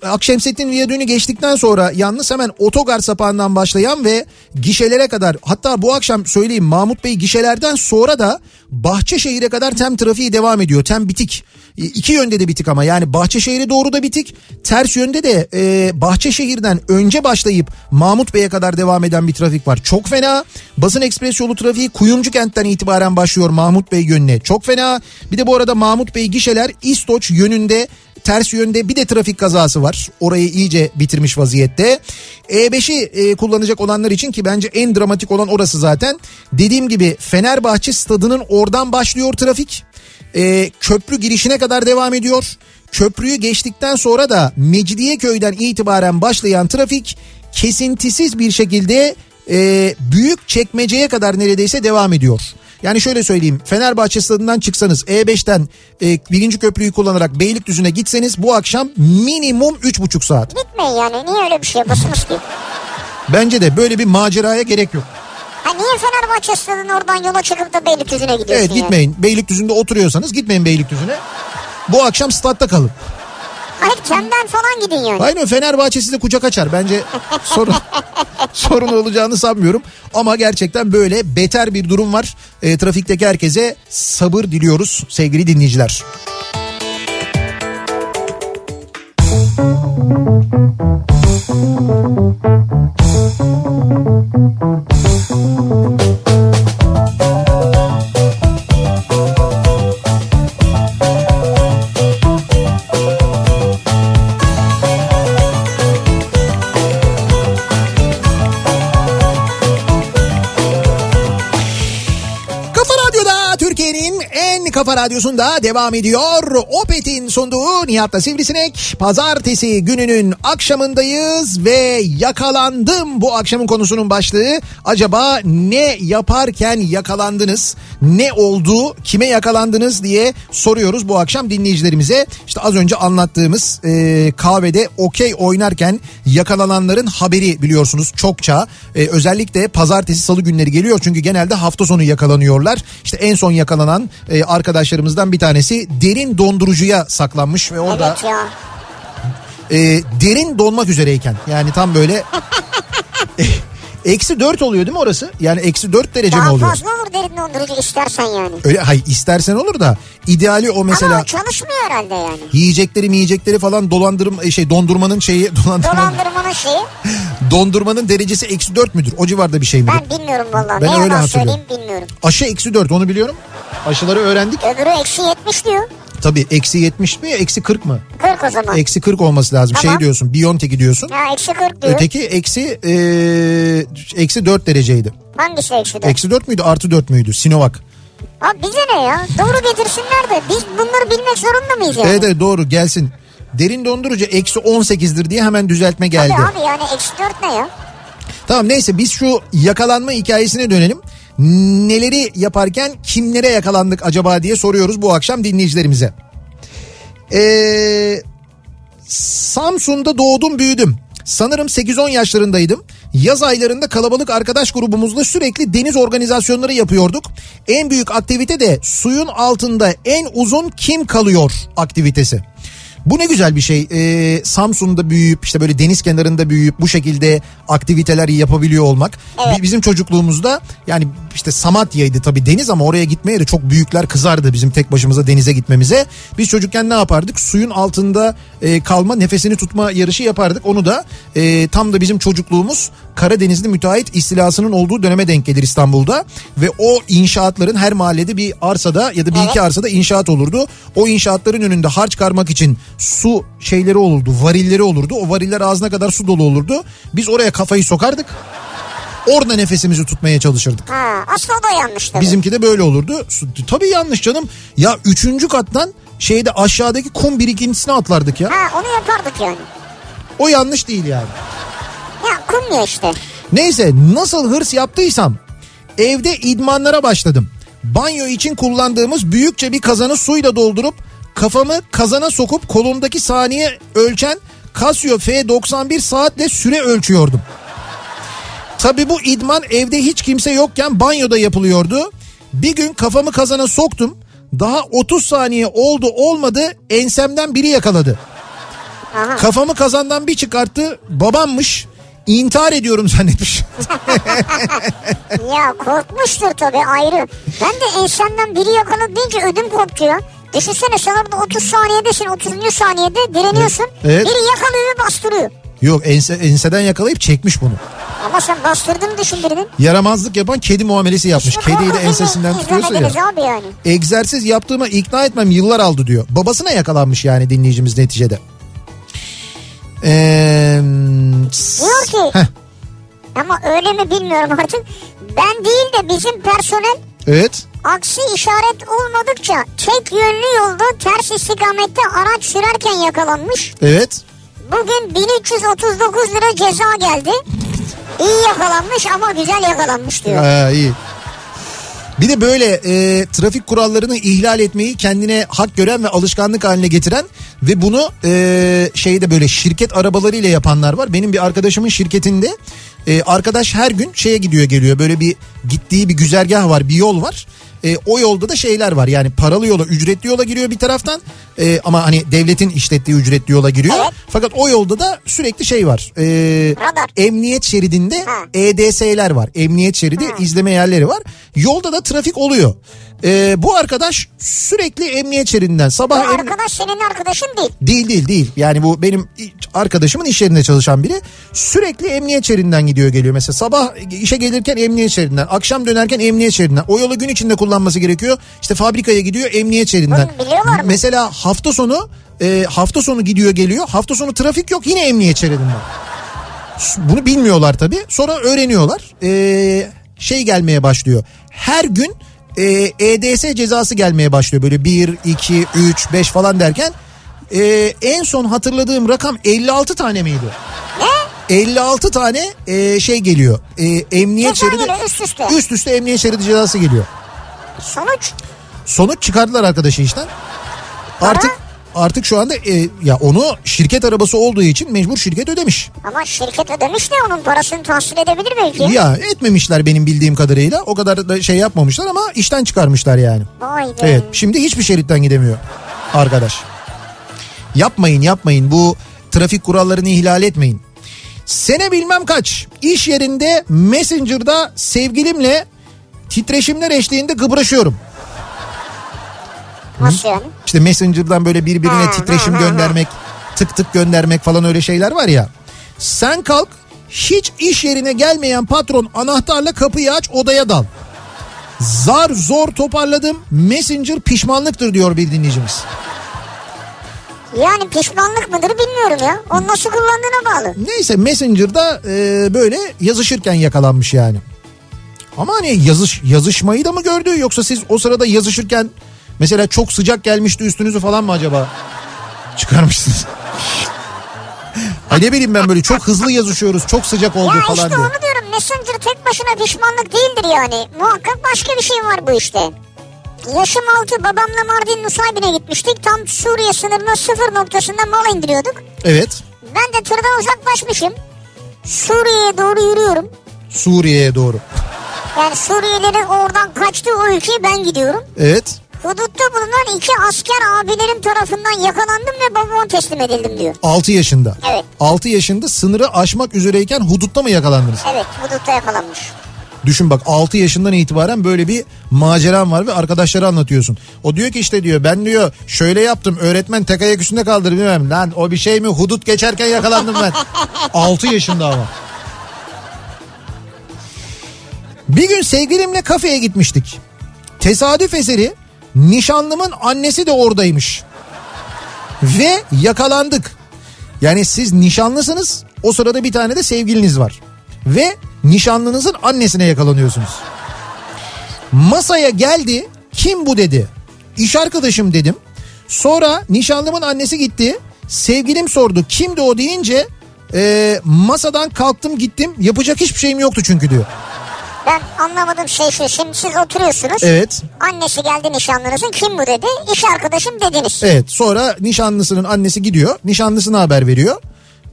Akşemsettin Viyadüğü'nü geçtikten sonra yalnız hemen otogar sapağından başlayan ve gişelere kadar hatta bu akşam söyleyeyim Mahmut Bey gişelerden sonra da Bahçeşehir'e kadar tem trafiği devam ediyor. Tem bitik. İki yönde de bitik ama yani Bahçeşehir'e doğru da bitik. Ters yönde de e, Bahçeşehir'den önce başlayıp Mahmut Bey'e kadar devam eden bir trafik var. Çok fena. Basın Ekspres yolu trafiği Kuyumcu kentten itibaren başlıyor Mahmut Bey yönüne. Çok fena. Bir de bu arada Mahmut Bey gişeler İstoç yönünde ters yönde bir de trafik kazası var. Orayı iyice bitirmiş vaziyette. E5'i e, kullanacak olanlar için ki bence en dramatik olan orası zaten. Dediğim gibi Fenerbahçe stadının oradan başlıyor trafik. E, köprü girişine kadar devam ediyor. Köprüyü geçtikten sonra da Mecidiyeköy'den itibaren başlayan trafik kesintisiz bir şekilde e, büyük çekmeceye kadar neredeyse devam ediyor. Yani şöyle söyleyeyim Fenerbahçe stadından çıksanız E5'ten e, birinci köprüyü kullanarak Beylikdüzü'ne gitseniz bu akşam minimum 3,5 saat. Gitmeyin yani niye öyle bir şey yapasınız ki? Bence de böyle bir maceraya gerek yok. Ha niye Fenerbahçe stadının oradan yola çıkıp da Beylikdüzü'ne gidiyorsun Evet yani? gitmeyin Beylikdüzü'nde oturuyorsanız gitmeyin Beylikdüzü'ne. Bu akşam statta kalın. Hayır camdan falan gidin yani. Hayır Fenerbahçe size kucak açar. Bence sorun sorun olacağını sanmıyorum. Ama gerçekten böyle beter bir durum var. E, trafikteki herkese sabır diliyoruz sevgili dinleyiciler. Thank you. Kafa Radyosu'nda devam ediyor. Opet'in sunduğu Nihat'la Sivrisinek. Pazartesi gününün akşamındayız ve yakalandım bu akşamın konusunun başlığı. Acaba ne yaparken yakalandınız? Ne oldu? Kime yakalandınız diye soruyoruz bu akşam dinleyicilerimize. İşte az önce anlattığımız e, kahvede okey oynarken yakalananların haberi biliyorsunuz çokça. E, özellikle pazartesi salı günleri geliyor çünkü genelde hafta sonu yakalanıyorlar. İşte en son yakalanan e, arkadaşlarımızdan bir tanesi derin dondurucuya saklanmış ve orada Evet ya. e, derin donmak üzereyken yani tam böyle eksi 4 oluyor değil mi orası? Yani eksi 4 derece mi Daha oluyor? fazla olur derin dondurucu istersen yani. Öyle hayır istersen olur da ideali o mesela Ama o çalışmıyor herhalde yani. yiyecekleri yiyecekleri falan dolandırım şey dondurmanın şeyi dolandırmanın, Dolandırmanın şeyi dondurmanın derecesi eksi 4 müdür? O civarda bir şey midir? ben bilmiyorum vallahi. Ben ne öyle hatırlıyorum. bilmiyorum. Aşı eksi 4 onu biliyorum. Aşıları öğrendik. Öbürü eksi 70 diyor. Tabii eksi 70 mi eksi 40 mı? 40 o zaman. Eksi 40 olması lazım. Tamam. Şey diyorsun Biontech'i diyorsun. Ha eksi 40 diyor. Öteki eksi e, eksi 4 dereceydi. Hangisi eksi 4? Eksi 4 müydü artı 4 müydü? Sinovac. Abi bize ne ya? Doğru getirsinler de biz bunları bilmek zorunda mıyız yani? Evet evet doğru gelsin. Derin dondurucu eksi 18'dir diye hemen düzeltme geldi. Tabii abi yani eksi 4 ne ya? Tamam neyse biz şu yakalanma hikayesine dönelim. Neleri yaparken kimlere yakalandık acaba diye soruyoruz bu akşam dinleyicilerimize. Ee, Samsun'da doğdum büyüdüm. Sanırım 8-10 yaşlarındaydım. Yaz aylarında kalabalık arkadaş grubumuzla sürekli deniz organizasyonları yapıyorduk. En büyük aktivite de suyun altında en uzun kim kalıyor aktivitesi. Bu ne güzel bir şey. Ee, Samsun'da büyüyüp işte böyle deniz kenarında büyüyüp bu şekilde aktiviteler yapabiliyor olmak. Evet. Bi- Bizim çocukluğumuzda yani işte Samatya'ydı tabii deniz ama oraya gitmeye de çok büyükler kızardı bizim tek başımıza denize gitmemize. Biz çocukken ne yapardık? Suyun altında e, kalma nefesini tutma yarışı yapardık. Onu da e, tam da bizim çocukluğumuz Karadenizli müteahhit istilasının olduğu döneme denk gelir İstanbul'da. Ve o inşaatların her mahallede bir arsada ya da bir iki arsada inşaat olurdu. O inşaatların önünde harç karmak için su şeyleri olurdu, varilleri olurdu. O variller ağzına kadar su dolu olurdu. Biz oraya kafayı sokardık. Orada nefesimizi tutmaya çalışırdık. Ha, aslında o da yanlış tabii. Bizimki de böyle olurdu. Tabii yanlış canım. Ya üçüncü kattan şeyde aşağıdaki kum birikintisine atlardık ya. Ha onu yapardık yani. O yanlış değil yani. Ya kum ya işte. Neyse nasıl hırs yaptıysam evde idmanlara başladım. Banyo için kullandığımız büyükçe bir kazanı suyla doldurup kafamı kazana sokup kolumdaki saniye ölçen Casio F91 saatle süre ölçüyordum. Tabi bu idman evde hiç kimse yokken banyoda yapılıyordu. Bir gün kafamı kazana soktum. Daha 30 saniye oldu olmadı ensemden biri yakaladı. Aha. Kafamı kazandan bir çıkarttı babammış. İntihar ediyorum zannetmiş. ya korkmuştur tabii ayrı. Ben de ensemden biri yakaladı deyince ödüm koptu ya. Düşünsene sen orada 30 saniyedesin 30. saniyede direniyorsun. Evet. Biri yakalıyor ve bastırıyor. Yok ense, enseden yakalayıp çekmiş bunu. Ama sen bastırdığını düşün birinin. Yaramazlık yapan kedi muamelesi yapmış. Mi Kediyi de ensesinden tutuyorsa ya. abi yani. Egzersiz yaptığıma ikna etmem yıllar aldı diyor. Babasına yakalanmış yani dinleyicimiz neticede. Ee, Diyor ki Heh, ama öyle mi bilmiyorum artık. Ben değil de bizim personel evet. aksi işaret olmadıkça tek yönlü yolda ters istikamette araç sürerken yakalanmış. Evet. Bugün 1339 lira ceza geldi. İyi yakalanmış ama güzel yakalanmış diyor. Ha, iyi. Bir de böyle e, trafik kurallarını ihlal etmeyi kendine hak gören ve alışkanlık haline getiren ve bunu e, şeyde böyle şirket arabalarıyla yapanlar var. Benim bir arkadaşımın şirketinde e, arkadaş her gün şeye gidiyor geliyor böyle bir gittiği bir güzergah var bir yol var. E, o yolda da şeyler var yani paralı yola ücretli yola giriyor bir taraftan E, ama hani devletin işlettiği ücretli yola giriyor. Evet. Fakat o yolda da sürekli şey var. E, Radar. emniyet şeridinde Ha. EDS'ler var. Emniyet şeridi izleme yerleri var. Yolda da trafik oluyor. Ee, bu arkadaş sürekli emniyet şeridinden Bu sabah em- arkadaş senin arkadaşın değil. değil değil değil. Yani bu benim arkadaşımın iş yerinde çalışan biri. Sürekli emniyet şeridinden gidiyor geliyor. Mesela sabah işe gelirken emniyet şeridinden, akşam dönerken emniyet şeridinden. O yolu gün içinde kullanması gerekiyor. İşte fabrikaya gidiyor emniyet şeridinden. Bunu biliyorlar mı? Mesela hafta sonu e, hafta sonu gidiyor geliyor. Hafta sonu trafik yok yine emniyet şeridinden. Bunu bilmiyorlar tabii. Sonra öğreniyorlar. Ee, şey gelmeye başlıyor. Her gün e, EDS cezası gelmeye başlıyor. Böyle 1, 2, 3, 5 falan derken e, en son hatırladığım rakam 56 tane miydi? Ne? 56 tane e, şey geliyor. E, emniyet Ceza şeridi geliyor üst üste. üst üste emniyet şeridi cezası geliyor. Sonuç? Sonuç çıkardılar arkadaşı işten. Artık artık şu anda e, ya onu şirket arabası olduğu için mecbur şirket ödemiş. Ama şirket ödemiş de onun parasını tahsil edebilir belki. Ya etmemişler benim bildiğim kadarıyla. O kadar da şey yapmamışlar ama işten çıkarmışlar yani. Vay be. Evet şimdi hiçbir şeritten gidemiyor arkadaş. Yapmayın yapmayın bu trafik kurallarını ihlal etmeyin. Sene bilmem kaç iş yerinde Messenger'da sevgilimle titreşimler eşliğinde kıbraşıyorum. Nasıl yani? İşte Messenger'dan böyle birbirine Ha, titreşim ha, ha, göndermek, tık tık göndermek falan öyle şeyler var ya. Sen kalk hiç iş yerine gelmeyen patron anahtarla kapıyı aç odaya dal. Zar zor toparladım Messenger pişmanlıktır diyor bir dinleyicimiz. Yani pişmanlık mıdır bilmiyorum ya. Onu nasıl kullandığına bağlı. Neyse Messenger'da e, böyle yazışırken yakalanmış yani. Ama hani yazış yazışmayı da mı gördü yoksa siz o sırada yazışırken mesela çok sıcak gelmişti üstünüzü falan mı acaba çıkarmışsınız? Ay ne bileyim ben böyle çok hızlı yazışıyoruz çok sıcak oldu Ya falan işte diye. onu diyorum. Messenger tek başına pişmanlık değildir yani. Muhakkak başka bir şey var bu işte. Yaşım altı babamla Mardin Nusaybin'e gitmiştik. Tam Suriye sınırının sıfır noktasında mal indiriyorduk. Evet Ben de tırdan uzaklaşmışım. Suriye'ye doğru yürüyorum. Suriye'ye doğru. Yani Suriyelilerin oradan kaçtığı o ülkeye ben gidiyorum. Evet Hudutta bulunan iki asker abilerim tarafından yakalandım ve babama teslim edildim diyor. 6 yaşında. Evet. 6 yaşında sınırı aşmak üzereyken hudutta mı yakalandınız? Evet hudutta yakalanmış. Düşün bak 6 yaşından itibaren böyle bir maceran var ve arkadaşlara anlatıyorsun. O diyor ki işte diyor ben diyor şöyle yaptım öğretmen tek ayak üstünde kaldır bilmem. Lan o bir şey mi hudut geçerken yakalandım ben. 6 yaşında ama. Bir gün sevgilimle kafeye gitmiştik. Tesadüf eseri nişanlımın annesi de oradaymış. Ve yakalandık. Yani siz nişanlısınız o sırada bir tane de sevgiliniz var. Ve nişanlınızın annesine yakalanıyorsunuz. Masaya geldi kim bu dedi. İş arkadaşım dedim. Sonra nişanlımın annesi gitti. Sevgilim sordu kimdi o deyince e, masadan kalktım gittim. Yapacak hiçbir şeyim yoktu çünkü diyor. Ben anlamadığım şey şu. Şimdi siz oturuyorsunuz. Evet. Annesi geldi nişanlınızın. Kim bu dedi. İş arkadaşım dediniz. Evet sonra nişanlısının annesi gidiyor. Nişanlısına haber veriyor.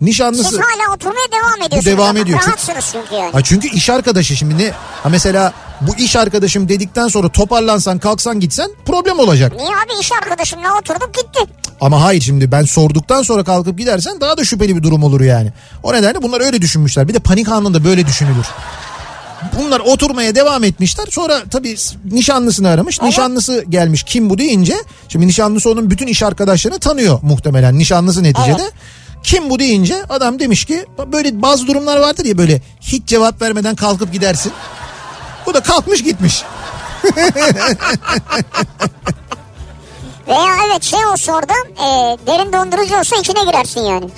Nişanlısı... Siz hala oturmaya devam ediyorsunuz. devam ama ediyor. Rahatsınız çünkü yani. Ha çünkü iş arkadaşı şimdi ne? Ha mesela bu iş arkadaşım dedikten sonra toparlansan kalksan gitsen problem olacak. Niye abi iş arkadaşımla oturduk gitti. Ama hayır şimdi ben sorduktan sonra kalkıp gidersen daha da şüpheli bir durum olur yani. O nedenle bunlar öyle düşünmüşler. Bir de panik anında böyle düşünülür. Bunlar oturmaya devam etmişler. Sonra tabii nişanlısını aramış. Nişanlısı gelmiş kim bu deyince. Şimdi nişanlısı onun bütün iş arkadaşlarını tanıyor muhtemelen. Nişanlısı neticede. Evet. Kim bu deyince adam demiş ki böyle bazı durumlar vardır ya böyle hiç cevap vermeden kalkıp gidersin. Bu da kalkmış gitmiş. Veya evet şey olsa orada e, derin dondurucu olsa içine girersin yani.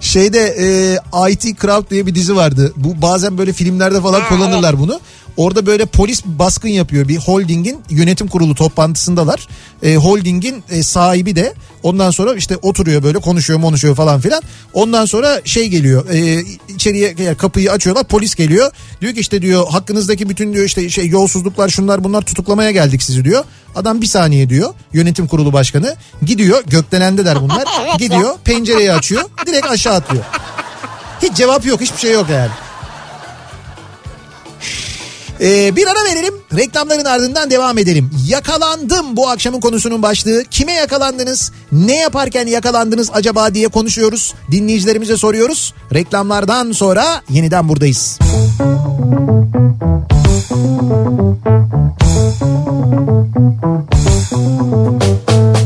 Şeyde e, IT Crowd diye bir dizi vardı. Bu bazen böyle filmlerde falan Ha, kullanırlar bunu. Orada böyle polis baskın yapıyor. Bir holdingin yönetim kurulu toplantısındalar. E, holdingin e, sahibi de ondan sonra işte oturuyor böyle konuşuyor konuşuyor falan filan. Ondan sonra şey geliyor. E, içeriye kapıyı açıyorlar. Polis geliyor. Diyor ki işte diyor hakkınızdaki bütün diyor işte şey yolsuzluklar şunlar bunlar tutuklamaya geldik sizi diyor. Adam bir saniye diyor. Yönetim kurulu başkanı gidiyor. Gökdelendeler bunlar. Gidiyor pencereyi açıyor. Direkt aşağı atlıyor. Hiç cevap yok hiçbir şey yok yani. Ee, bir ara verelim. Reklamların ardından devam edelim. Yakalandım bu akşamın konusunun başlığı. Kime yakalandınız? Ne yaparken yakalandınız acaba diye konuşuyoruz. Dinleyicilerimize soruyoruz. Reklamlardan sonra yeniden buradayız. Kafa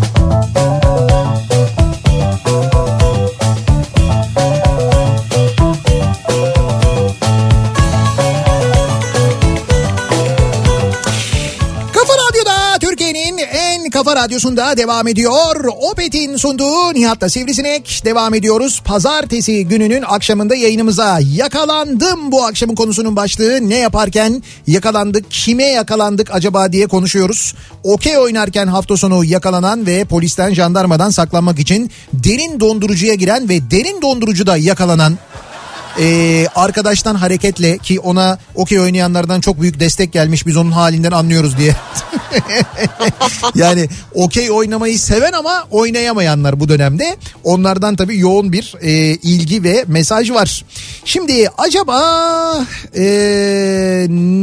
kafa Radyosu'nda devam ediyor. Opet'in sunduğu Nihat'la Sivrisinek devam ediyoruz. Pazartesi gününün akşamında yayınımıza yakalandım bu akşamın konusunun başlığı. Ne yaparken yakalandık, kime yakalandık acaba diye konuşuyoruz. Okey oynarken hafta sonu yakalanan ve polisten jandarmadan saklanmak için derin dondurucuya giren ve derin dondurucuda yakalanan ee, arkadaştan hareketle ki ona okey oynayanlardan çok büyük destek gelmiş biz onun halinden anlıyoruz diye. yani okey oynamayı seven ama oynayamayanlar bu dönemde. Onlardan tabii yoğun bir e, ilgi ve mesaj var. Şimdi acaba e,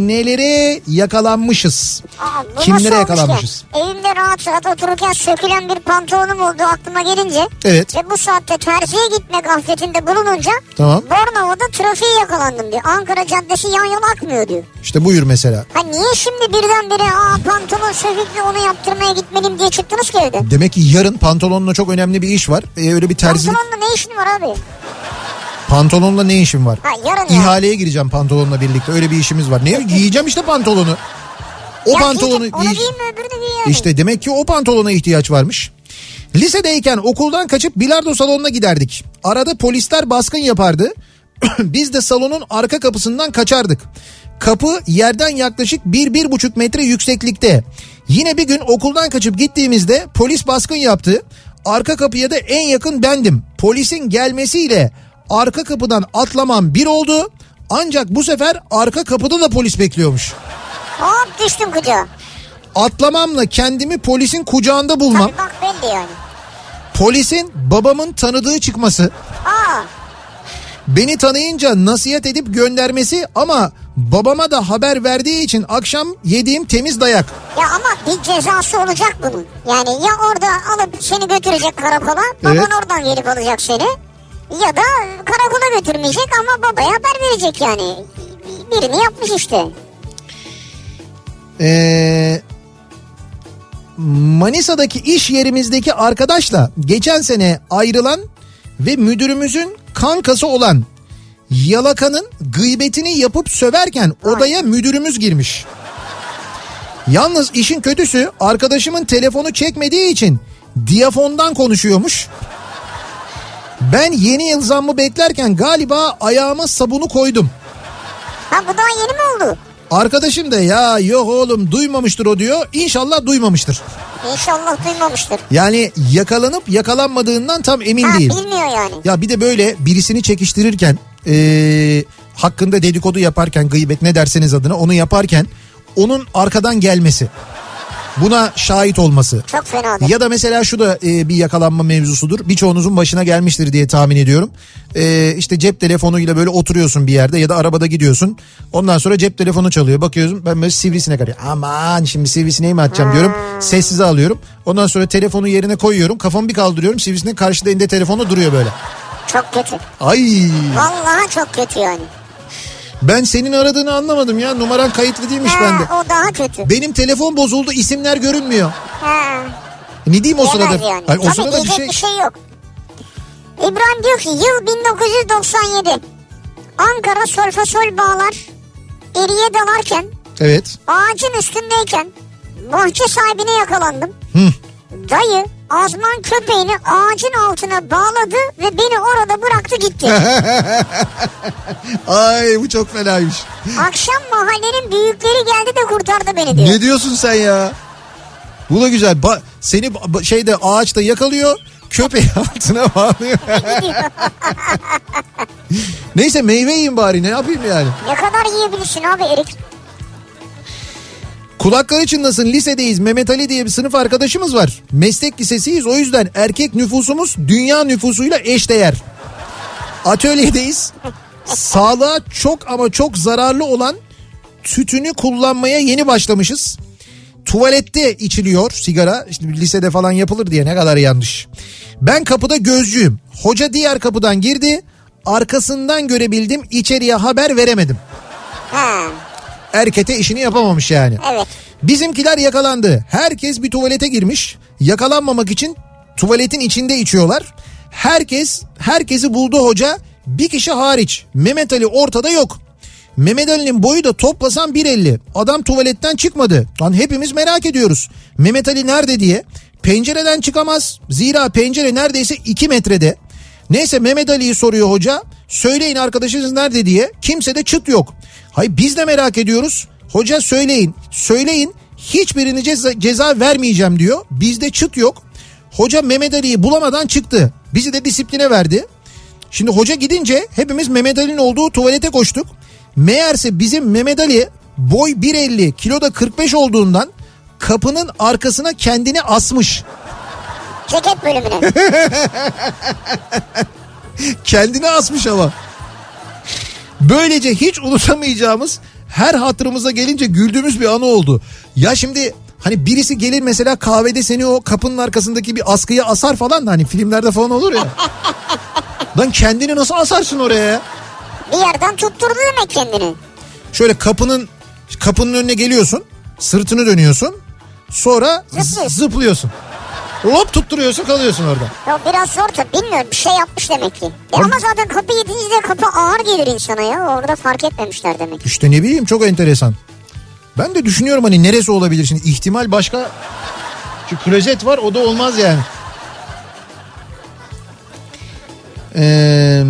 nelere yakalanmışız? Aa, Kimlere yakalanmışız? ki? Evimde rahat rahat otururken sökülen bir pantolonum oldu aklıma gelince. Evet. Ve bu saatte terziye gitmek gafletinde bulununca Tamam. Bornova'da trafiğe yakalandım diyor. Ankara Caddesi yan yana akmıyor diyor. İşte buyur mesela. Ha niye şimdi birdenbire aa pantolon söküklü onu yaptırmaya gitmeliyim diye çıktınız ki evden? Demek ki yarın pantolonla çok önemli bir iş var. Ee, öyle bir terzilik Pantolonla ne işin var abi? pantolonla ne işim var? Ha yarın ya. İhaleye gireceğim pantolonla birlikte. Öyle bir işimiz var. Ne giyeceğim işte pantolonu. O Ya pantolonu giyecek, Onu giy- giyeyim mi öbürünü giy yani. İşte demek ki o pantolona ihtiyaç varmış. Lisedeyken okuldan kaçıp bilardo salonuna giderdik. Arada polisler baskın yapardı. Biz de salonun arka kapısından kaçardık. Kapı yerden yaklaşık 1-1,5 metre yükseklikte. Yine bir gün okuldan kaçıp gittiğimizde polis baskın yaptı. Arka kapıya da en yakın bendim. Polisin gelmesiyle arka kapıdan atlamam bir oldu. Ancak bu sefer arka kapıda da polis bekliyormuş. Hop düştüm kucağa. Atlamamla kendimi polisin kucağında bulmam. Tabii bak belli yani. Polisin babamın tanıdığı çıkması, Aa beni tanıyınca nasihat edip göndermesi ama babama da haber verdiği için akşam yediğim temiz dayak. ya ama bir cezası olacak bunun. Yani ya orada alıp seni götürecek karakola. Baban Evet. oradan gelip alacak seni. Ya da karakola götürmeyecek ama babaya haber verecek yani. Birini yapmış işte. Ee, Manisa'daki iş yerimizdeki arkadaşla geçen sene ayrılan ve müdürümüzün kankası olan Yalaka'nın gıybetini yapıp söverken odaya müdürümüz girmiş. Yalnız işin kötüsü arkadaşımın telefonu çekmediği için diyafondan konuşuyormuş. Ben yeni yıl zammı beklerken galiba ayağıma sabunu koydum. Ha bu daha yeni mi oldu? Arkadaşım da ya yok oğlum duymamıştır o diyor. İnşallah duymamıştır. İnşallah duymamıştır. Yani yakalanıp yakalanmadığından tam emin Ha değil. bilmiyor yani. Ya bir de böyle birisini çekiştirirken eee, hakkında dedikodu yaparken gıybet ne derseniz adına onu yaparken onun arkadan gelmesi. Buna şahit olması. Çok fenadır. Ya da mesela şu da e, bir yakalanma mevzusudur. Birçoğunuzun başına gelmiştir diye tahmin ediyorum. E, işte cep telefonuyla böyle oturuyorsun bir yerde ya da arabada gidiyorsun. Ondan sonra cep telefonu çalıyor. Bakıyorsun ben böyle sivrisinek arıyor. Aman şimdi sivrisineği mi atacağım diyorum. Sessize alıyorum. Ondan sonra telefonu yerine koyuyorum. Kafamı bir kaldırıyorum. Sivrisinek karşıda elinde telefonu duruyor böyle. Çok kötü. Ay Vallahi çok kötü yani. Ben senin aradığını anlamadım ya. Numaran kayıtlı değilmiş Ha, bende. o daha kötü. Benim telefon bozuldu isimler görünmüyor. Ha. Ne diyeyim o sırada? yani. Hayır, o Tabii sırada bir şey... bir şey yok. İbrahim diyor ki yıl 1997. Ankara solfasol bağlar eriye dalarken Evet. ağacın üstündeyken bahçe sahibine yakalandım. Hı. Dayı azman köpeğini ağacın altına bağladı ve beni orada bıraktı gitti. Ay bu çok fenaymış. Akşam mahallenin büyükleri geldi de kurtardı beni diyor. Ne diyorsun sen ya? Bu da güzel. Ba- seni ba- şeyde ağaçta yakalıyor. Köpeği altına bağlıyor. Neyse meyve yiyin bari ne yapayım yani. Ne kadar yiyebilirsin abi erik? Kulakları çınlasın lisedeyiz. Mehmet Ali diye bir sınıf arkadaşımız var. Meslek lisesiyiz o yüzden erkek nüfusumuz dünya nüfusuyla eşdeğer. Atölyedeyiz. Sağlığa çok ama çok zararlı olan tütünü kullanmaya yeni başlamışız. Tuvalette içiliyor sigara. Şimdi lisede falan yapılır diye ne kadar yanlış. Ben kapıda gözcüyüm. Hoca diğer kapıdan girdi. Arkasından görebildim. içeriye haber veremedim. Ha, Erkete işini yapamamış yani. evet. Bizimkiler yakalandı. Herkes bir tuvalete girmiş. Yakalanmamak için tuvaletin içinde içiyorlar. Herkes herkesi buldu hoca. Bir kişi hariç. Mehmet Ali ortada yok. Mehmet Ali'nin boyu da toplasan 1.50. Adam tuvaletten çıkmadı. Lan hepimiz merak ediyoruz. Mehmet Ali nerede diye. Pencereden çıkamaz. Zira pencere neredeyse 2 metrede. Neyse Mehmet Ali'yi soruyor hoca. Söyleyin arkadaşınız nerede diye. Kimse de çıt yok. Hayır biz de merak ediyoruz. Hoca söyleyin. Söyleyin. Hiçbirini ceza, ceza vermeyeceğim diyor. Bizde çıt yok. Hoca Mehmet Ali'yi bulamadan çıktı. Bizi de disipline verdi. Şimdi hoca gidince hepimiz Mehmet Ali'nin olduğu tuvalete koştuk. Meğerse bizim Mehmet Ali boy 1.50 kiloda 45 olduğundan kapının arkasına kendini asmış. Ceket bölümüne. Kendini asmış ama. Böylece hiç unutamayacağımız her hatırımıza gelince güldüğümüz bir anı oldu. Ya şimdi hani birisi gelir mesela kahvede seni o kapının arkasındaki bir askıya asar falan da hani filmlerde falan olur ya. Lan kendini nasıl asarsın oraya ya? bir yerden tutturdu demek kendini. Şöyle kapının kapının önüne geliyorsun. Sırtını dönüyorsun. Sonra Zıplıyorsun. zıplıyorsun. Hop tutturuyorsun kalıyorsun orada. Ya biraz zor tabii bilmiyorum bir şey yapmış demek ki. Ya Abi- ama zaten kapı yediğinizde kapı ağır gelir insana ya. Orada fark etmemişler demek. İşte ne bileyim çok enteresan. Ben de düşünüyorum hani neresi olabilir şimdi ihtimal başka. Şu klozet var o da olmaz yani. Ee,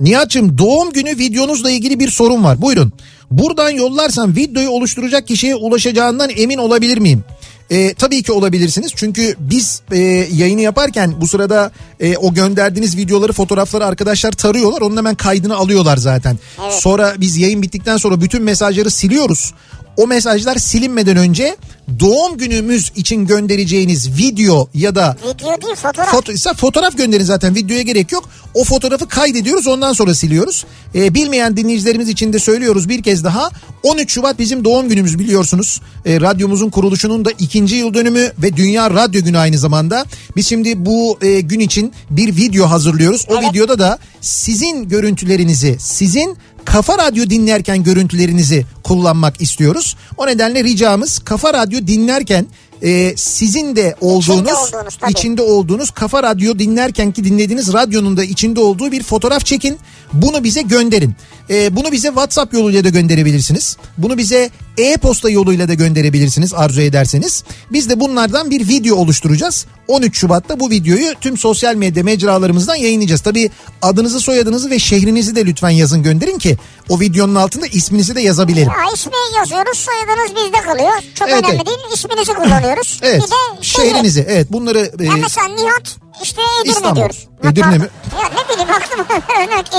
Nihat'cığım doğum günü videonuzla ilgili bir sorun var. Buyurun. Buradan yollarsam videoyu oluşturacak kişiye ulaşacağından emin olabilir miyim? Ee, tabii ki olabilirsiniz çünkü biz e, yayını yaparken bu sırada e, o gönderdiğiniz videoları fotoğrafları arkadaşlar tarıyorlar onun hemen kaydını alıyorlar zaten. Sonra biz yayın bittikten sonra bütün mesajları siliyoruz. O mesajlar silinmeden önce doğum günümüz için göndereceğiniz video ya da Video değil fotoğraf. Foto, ise fotoğraf gönderin zaten videoya gerek yok. O fotoğrafı kaydediyoruz ondan sonra siliyoruz. Ee, bilmeyen dinleyicilerimiz için de söylüyoruz bir kez daha. 13 Şubat bizim doğum günümüz biliyorsunuz. Ee, radyomuzun kuruluşunun da ikinci yıl dönümü ve Dünya Radyo Günü aynı zamanda. Biz şimdi bu e, gün için bir video hazırlıyoruz. O Evet. videoda da sizin görüntülerinizi, sizin Kafa Radyo dinlerken görüntülerinizi kullanmak istiyoruz. O nedenle ricamız Kafa Radyo dinlerken e, sizin de olduğunuz, olduğunuz, tabii. içinde olduğunuz Kafa Radyo dinlerken ki dinlediğiniz radyonun da içinde olduğu bir fotoğraf çekin. Bunu bize gönderin. E, bunu bize WhatsApp yoluyla da gönderebilirsiniz. Bunu bize e-posta yoluyla da gönderebilirsiniz arzu ederseniz. Biz de bunlardan bir video oluşturacağız. 13 Şubat'ta bu videoyu tüm sosyal medya mecralarımızdan yayınlayacağız. Tabii adınızı, soyadınızı ve şehrinizi de lütfen yazın gönderin ki o videonun altında isminizi de yazabilelim. Ya ismi yazıyoruz soyadınız bizde kalıyor. Çok Evet, önemli evet. değil isminizi kullanıyoruz. Evet. Bir de şehri. Şehrinizi. Evet bunları e, Ya mesela Nihat işte Edirne İstanbul. diyoruz. Edirne mi? Ya ne bileyim aklıma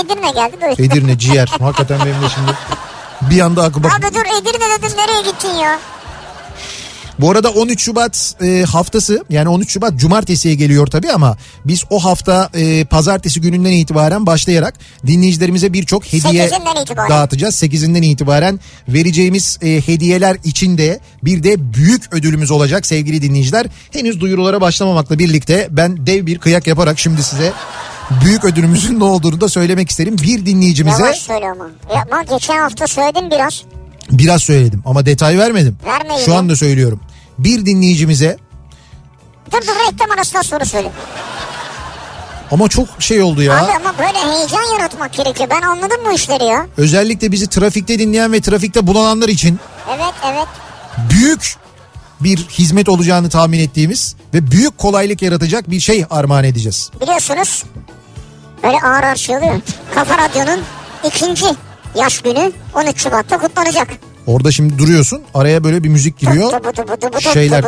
Edirne geldi. Edirne ciğer. Hakikaten benim de şimdi bir anda aklı bak. Abi dur Edirne dedim nereye gittin ya? Bu arada 13 Şubat e, haftası yani 13 Şubat cumartesiye geliyor tabii ama biz o hafta e, pazartesi gününden itibaren başlayarak dinleyicilerimize birçok hediye Sekizinden itibaren. dağıtacağız. 8'inden itibaren vereceğimiz e, hediyeler içinde bir de büyük ödülümüz olacak sevgili dinleyiciler. Henüz duyurulara başlamamakla birlikte ben dev bir kıyak yaparak şimdi size büyük ödülümüzün ne olduğunu da söylemek isterim. Bir dinleyicimize Yavaş söyle ama. Ya, ama geçen hafta söyledim biraz. biraz söyledim ama detay vermedim. Verme Şu anda söylüyorum. Bir dinleyicimize Dur dur reklam arasından sonra söyle. ama çok şey oldu ya. Abi ama böyle heyecan yaratmak gerekiyor. Ben anladım bu işleri ya. Özellikle bizi trafikte dinleyen ve trafikte bulananlar için Evet evet. büyük bir hizmet olacağını tahmin ettiğimiz ve büyük kolaylık yaratacak bir şey armağan edeceğiz. Biliyorsunuz böyle ağır ağır şey oluyor. Kafa Radyo'nun ikinci yaş günü 13 Şubat'ta kutlanacak. Orada şimdi duruyorsun araya böyle bir müzik giriyor. Şeyler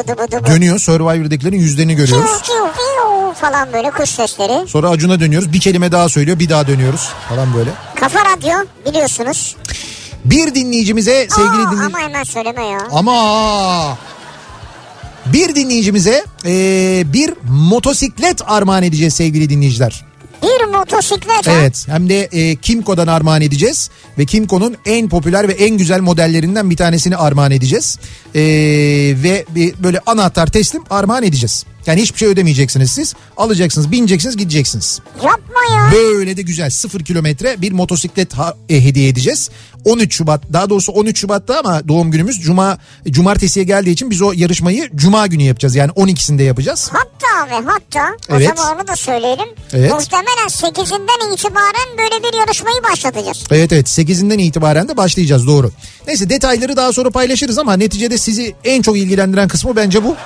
dönüyor Survivor'dakilerin yüzlerini görüyoruz. Falan böyle kuş sesleri. Sonra Acun'a dönüyoruz bir kelime daha söylüyor bir daha dönüyoruz falan böyle. Kafa Radyo biliyorsunuz. Bir dinleyicimize sevgili Aa, dinleyici... ama hemen söyleme ya. Ama bir dinleyicimize eee, bir motosiklet armağan edeceğiz sevgili dinleyiciler. Bir motosiklet. Evet hem de e, Kimco'dan armağan edeceğiz ve Kimco'nun en popüler ve en güzel modellerinden bir tanesini armağan edeceğiz. E, ve bir böyle anahtar teslim armağan edeceğiz. Yani hiçbir şey ödemeyeceksiniz siz. Alacaksınız, bineceksiniz, gideceksiniz. Yapma ya. Böyle de güzel sıfır kilometre bir motosiklet ha- e, hediye edeceğiz. 13 Şubat daha doğrusu 13 Şubat'ta ama doğum günümüz cuma cumartesiye geldiği için biz o yarışmayı cuma günü yapacağız. Yani 12'sinde yapacağız. Hatta ve hatta Evet. o zaman onu da söyleyelim. Evet. Muhtemelen 8'inden itibaren böyle bir yarışmayı başlatacağız. Evet evet 8'inden itibaren de başlayacağız doğru. Neyse detayları daha sonra paylaşırız ama neticede sizi en çok ilgilendiren kısmı bence bu.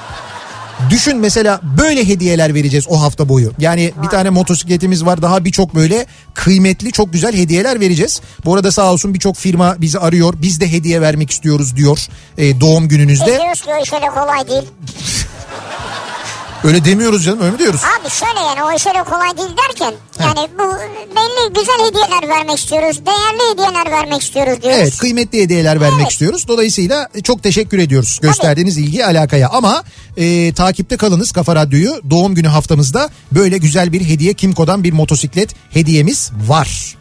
Düşün mesela böyle hediyeler vereceğiz o hafta boyu. Yani bir tane motosikletimiz var daha birçok böyle kıymetli çok güzel hediyeler vereceğiz. Bu arada sağ olsun birçok firma bizi arıyor. Biz de hediye vermek istiyoruz diyor e, doğum gününüzde. diyoruz ki o iş öyle kolay değil. Öyle demiyoruz canım öyle mi diyoruz? Abi şöyle yani o iş öyle kolay değil derken yani bu belli güzel hediyeler vermek istiyoruz. Değerli hediyeler vermek istiyoruz diyoruz. Evet kıymetli hediyeler vermek Evet. istiyoruz. Dolayısıyla çok teşekkür ediyoruz gösterdiğiniz ilgi alakaya. Ama e, takipte kalınız Kafa Radyo'yu. Doğum günü haftamızda böyle güzel bir hediye Kimco'dan bir motosiklet hediyemiz var.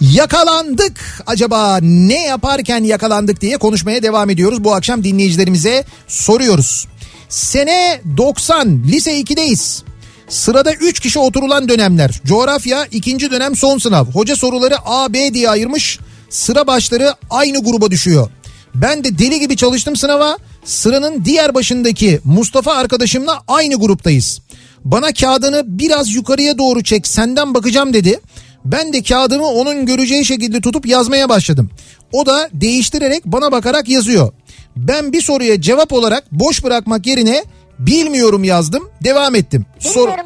Yakalandık. Acaba ne yaparken yakalandık diye konuşmaya devam ediyoruz. Bu akşam dinleyicilerimize soruyoruz. Sene 90 lise 2'deyiz. Sırada 3 kişi oturulan dönemler. Coğrafya ikinci dönem son sınav. Hoca soruları A, B diye ayırmış. Sıra başları aynı gruba düşüyor. Ben de deli gibi çalıştım sınava. Sıranın diğer başındaki Mustafa arkadaşımla aynı gruptayız. Bana kağıdını biraz yukarıya doğru çek senden bakacağım dedi. Ben de kağıdımı onun göreceği şekilde tutup yazmaya başladım. O da değiştirerek bana bakarak yazıyor. Ben bir soruya cevap olarak boş bırakmak yerine bilmiyorum yazdım. Devam ettim.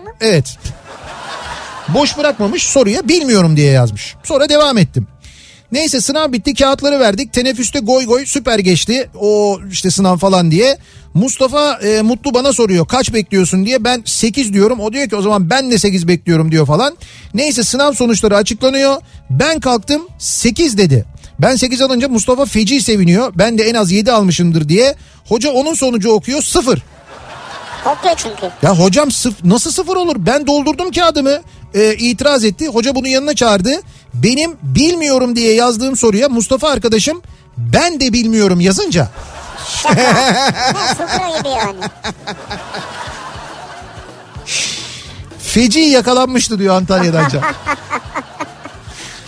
Mu? Evet. Boş bırakmamış soruya bilmiyorum diye yazmış. Sonra devam ettim. Neyse sınav bitti kağıtları verdik. Teneffüste goy goy süper geçti. O işte sınav falan diye. Mustafa e, Mutlu bana soruyor kaç bekliyorsun diye. Ben 8 diyorum. O diyor ki o zaman ben de 8 bekliyorum diyor falan. Neyse sınav sonuçları açıklanıyor. Ben kalktım 8 dedi. Ben 8 alınca Mustafa feci seviniyor. Ben de en az 7 almışımdır diye. Hoca onun sonucu okuyor 0. Kopya çünkü. Ya hocam sıf nasıl sıfır olur? Ben doldurdum kağıdımı. Ee, itiraz etti. Hoca bunu yanına çağırdı. Benim bilmiyorum diye yazdığım soruya Mustafa arkadaşım ben de bilmiyorum yazınca gibi yani. feci yakalanmıştı diyor Antalya'dan.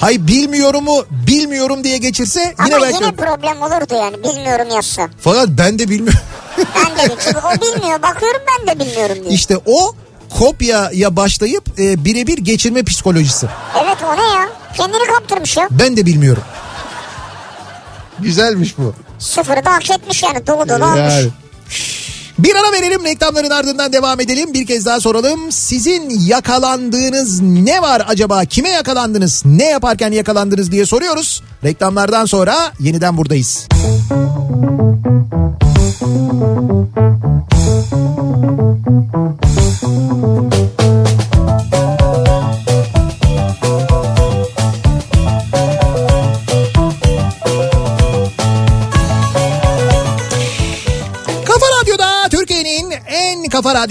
Hay bilmiyorumu bilmiyorum diye geçirse yine Ama belki... yine problem olurdu yani bilmiyorum yazsa. Fakat ben de bilmiyorum. Ben de çünkü o bilmiyor bakıyorum ben de bilmiyorum diyor. işte o kopyaya başlayıp e, birebir geçirme psikolojisi. Evet o ne ya? Kendini kaptırmış ya. Ben de bilmiyorum. Güzelmiş bu. Sıfırı da hak etmiş yani dolu dolu almış. Yani. Bir ara verelim reklamların ardından devam edelim. Bir kez daha soralım. Sizin yakalandığınız ne var acaba? Kime yakalandınız? Ne yaparken yakalandınız diye soruyoruz. Reklamlardan sonra yeniden buradayız. Kafa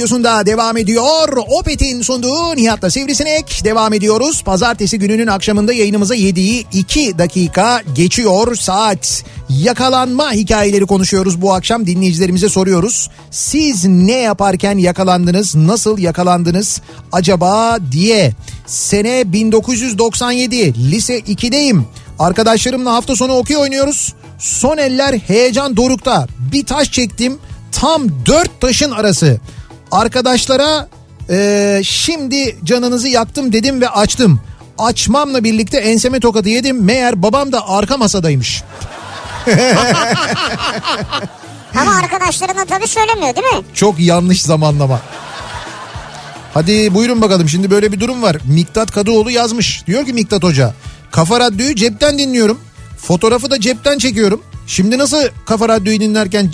radyosunda devam ediyor. Opet'in sunduğu Nihat'la Sivrisinek devam ediyoruz. Pazartesi gününün akşamında yayınımıza yediği 2 dakika geçiyor saat. Yakalanma hikayeleri konuşuyoruz bu akşam dinleyicilerimize soruyoruz. Siz ne yaparken yakalandınız, nasıl yakalandınız acaba diye. Sene 1997 lise 2'deyim. Arkadaşlarımla hafta sonu okey oynuyoruz. Son eller heyecan dorukta. Bir taş çektim. Tam dört taşın arası. Arkadaşlara eee, şimdi canınızı yaktım dedim ve açtım. Açmamla birlikte enseme tokadı yedim. Meğer babam da arka masadaymış. Ama arkadaşlarına tabii söylemiyor değil mi? Çok yanlış zamanlama. Hadi buyurun bakalım şimdi böyle bir durum var. Miktat Kadıoğlu yazmış. Diyor ki Miktat Hoca. Kafa Radyo'yu cepten dinliyorum. Fotoğrafı da cepten çekiyorum. Şimdi nasıl Kafa Radyo'yu dinlerken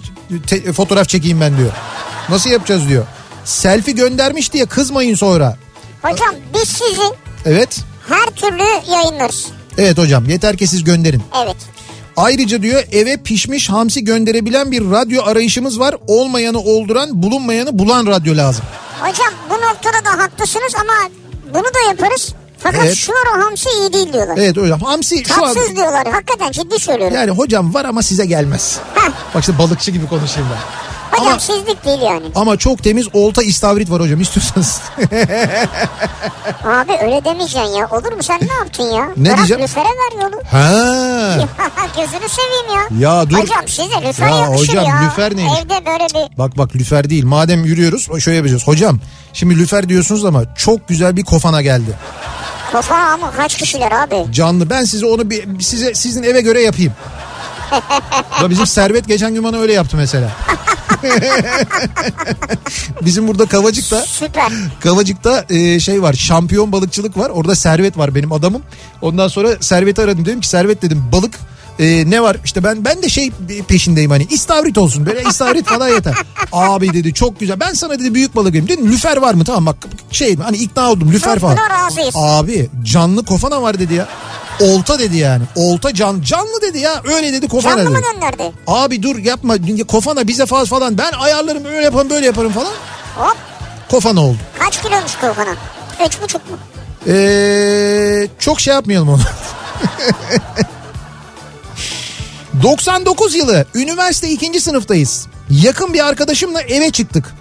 te- fotoğraf çekeyim ben diyor. Nasıl yapacağız diyor. Selfie göndermiş diye kızmayın sonra. Hocam biz sizi Evet. her türlü yayınlarız. Evet hocam yeter ki siz gönderin. Evet. Ayrıca diyor eve pişmiş hamsi gönderebilen bir radyo arayışımız var. Olmayanı olduran bulunmayanı bulan radyo lazım. Hocam bu noktada da haklısınız ama bunu da yaparız. Fakat Evet. şu o hamsi iyi değil diyorlar. Evet hocam hamsi şu an... Tatsız diyorlar. Hakikaten ciddi söylüyorum. Yani hocam var ama size gelmez. Heh. Bak işte balıkçı gibi konuşayım ben. Hocam ama, sizlik değil yani. ama çok temiz olta istavrit var hocam istiyorsanız. Abi öyle demeyeceksin ya. Olur mu sen ne yaptın ya? Ne Bırak diyeceğim? lüfere ver yolu. ha. Gözünü seveyim ya. Ya dur. Hocam size lüfer Ya yakışır hocam, ya. lüfer neymiş? Evde böyle bir Bak bak lüfer değil. Madem yürüyoruz şöyle yapacağız. Hocam şimdi lüfer diyorsunuz ama çok güzel bir kofana geldi. kafa ama kaç kişiler abi. Canlı. Ben size onu bir size sizin eve göre yapayım. Ya bizim Servet geçen gün bana öyle yaptı mesela. bizim burada Kavacık'ta Süper. Kavacık'ta e, şey var şampiyon balıkçılık var. Orada Servet var benim adamım. Ondan sonra Servet'i aradım dedim ki Servet dedim balık e, ne var işte ben ben de şey peşindeyim hani istavrit olsun böyle istavrit falan yeter. Abi dedi çok güzel ben sana dedi büyük balık vereyim dedim lüfer var mı tamam bak şey hani ikna oldum lüfer falan. Abi canlı kofana var dedi ya. Olta dedi yani. Olta can canlı dedi ya. Öyle dedi kofana Canlı dedi. mı gönderdi? Abi dur yapma kofana bize faz falan. Ben ayarlarım öyle yaparım böyle yaparım falan. Hop. Kofana oldu. Kaç kiloymuş kofana? Üç buçuk mu? Ee, çok şey yapmayalım onu. 99 yılı üniversite ikinci sınıftayız. Yakın bir arkadaşımla eve çıktık.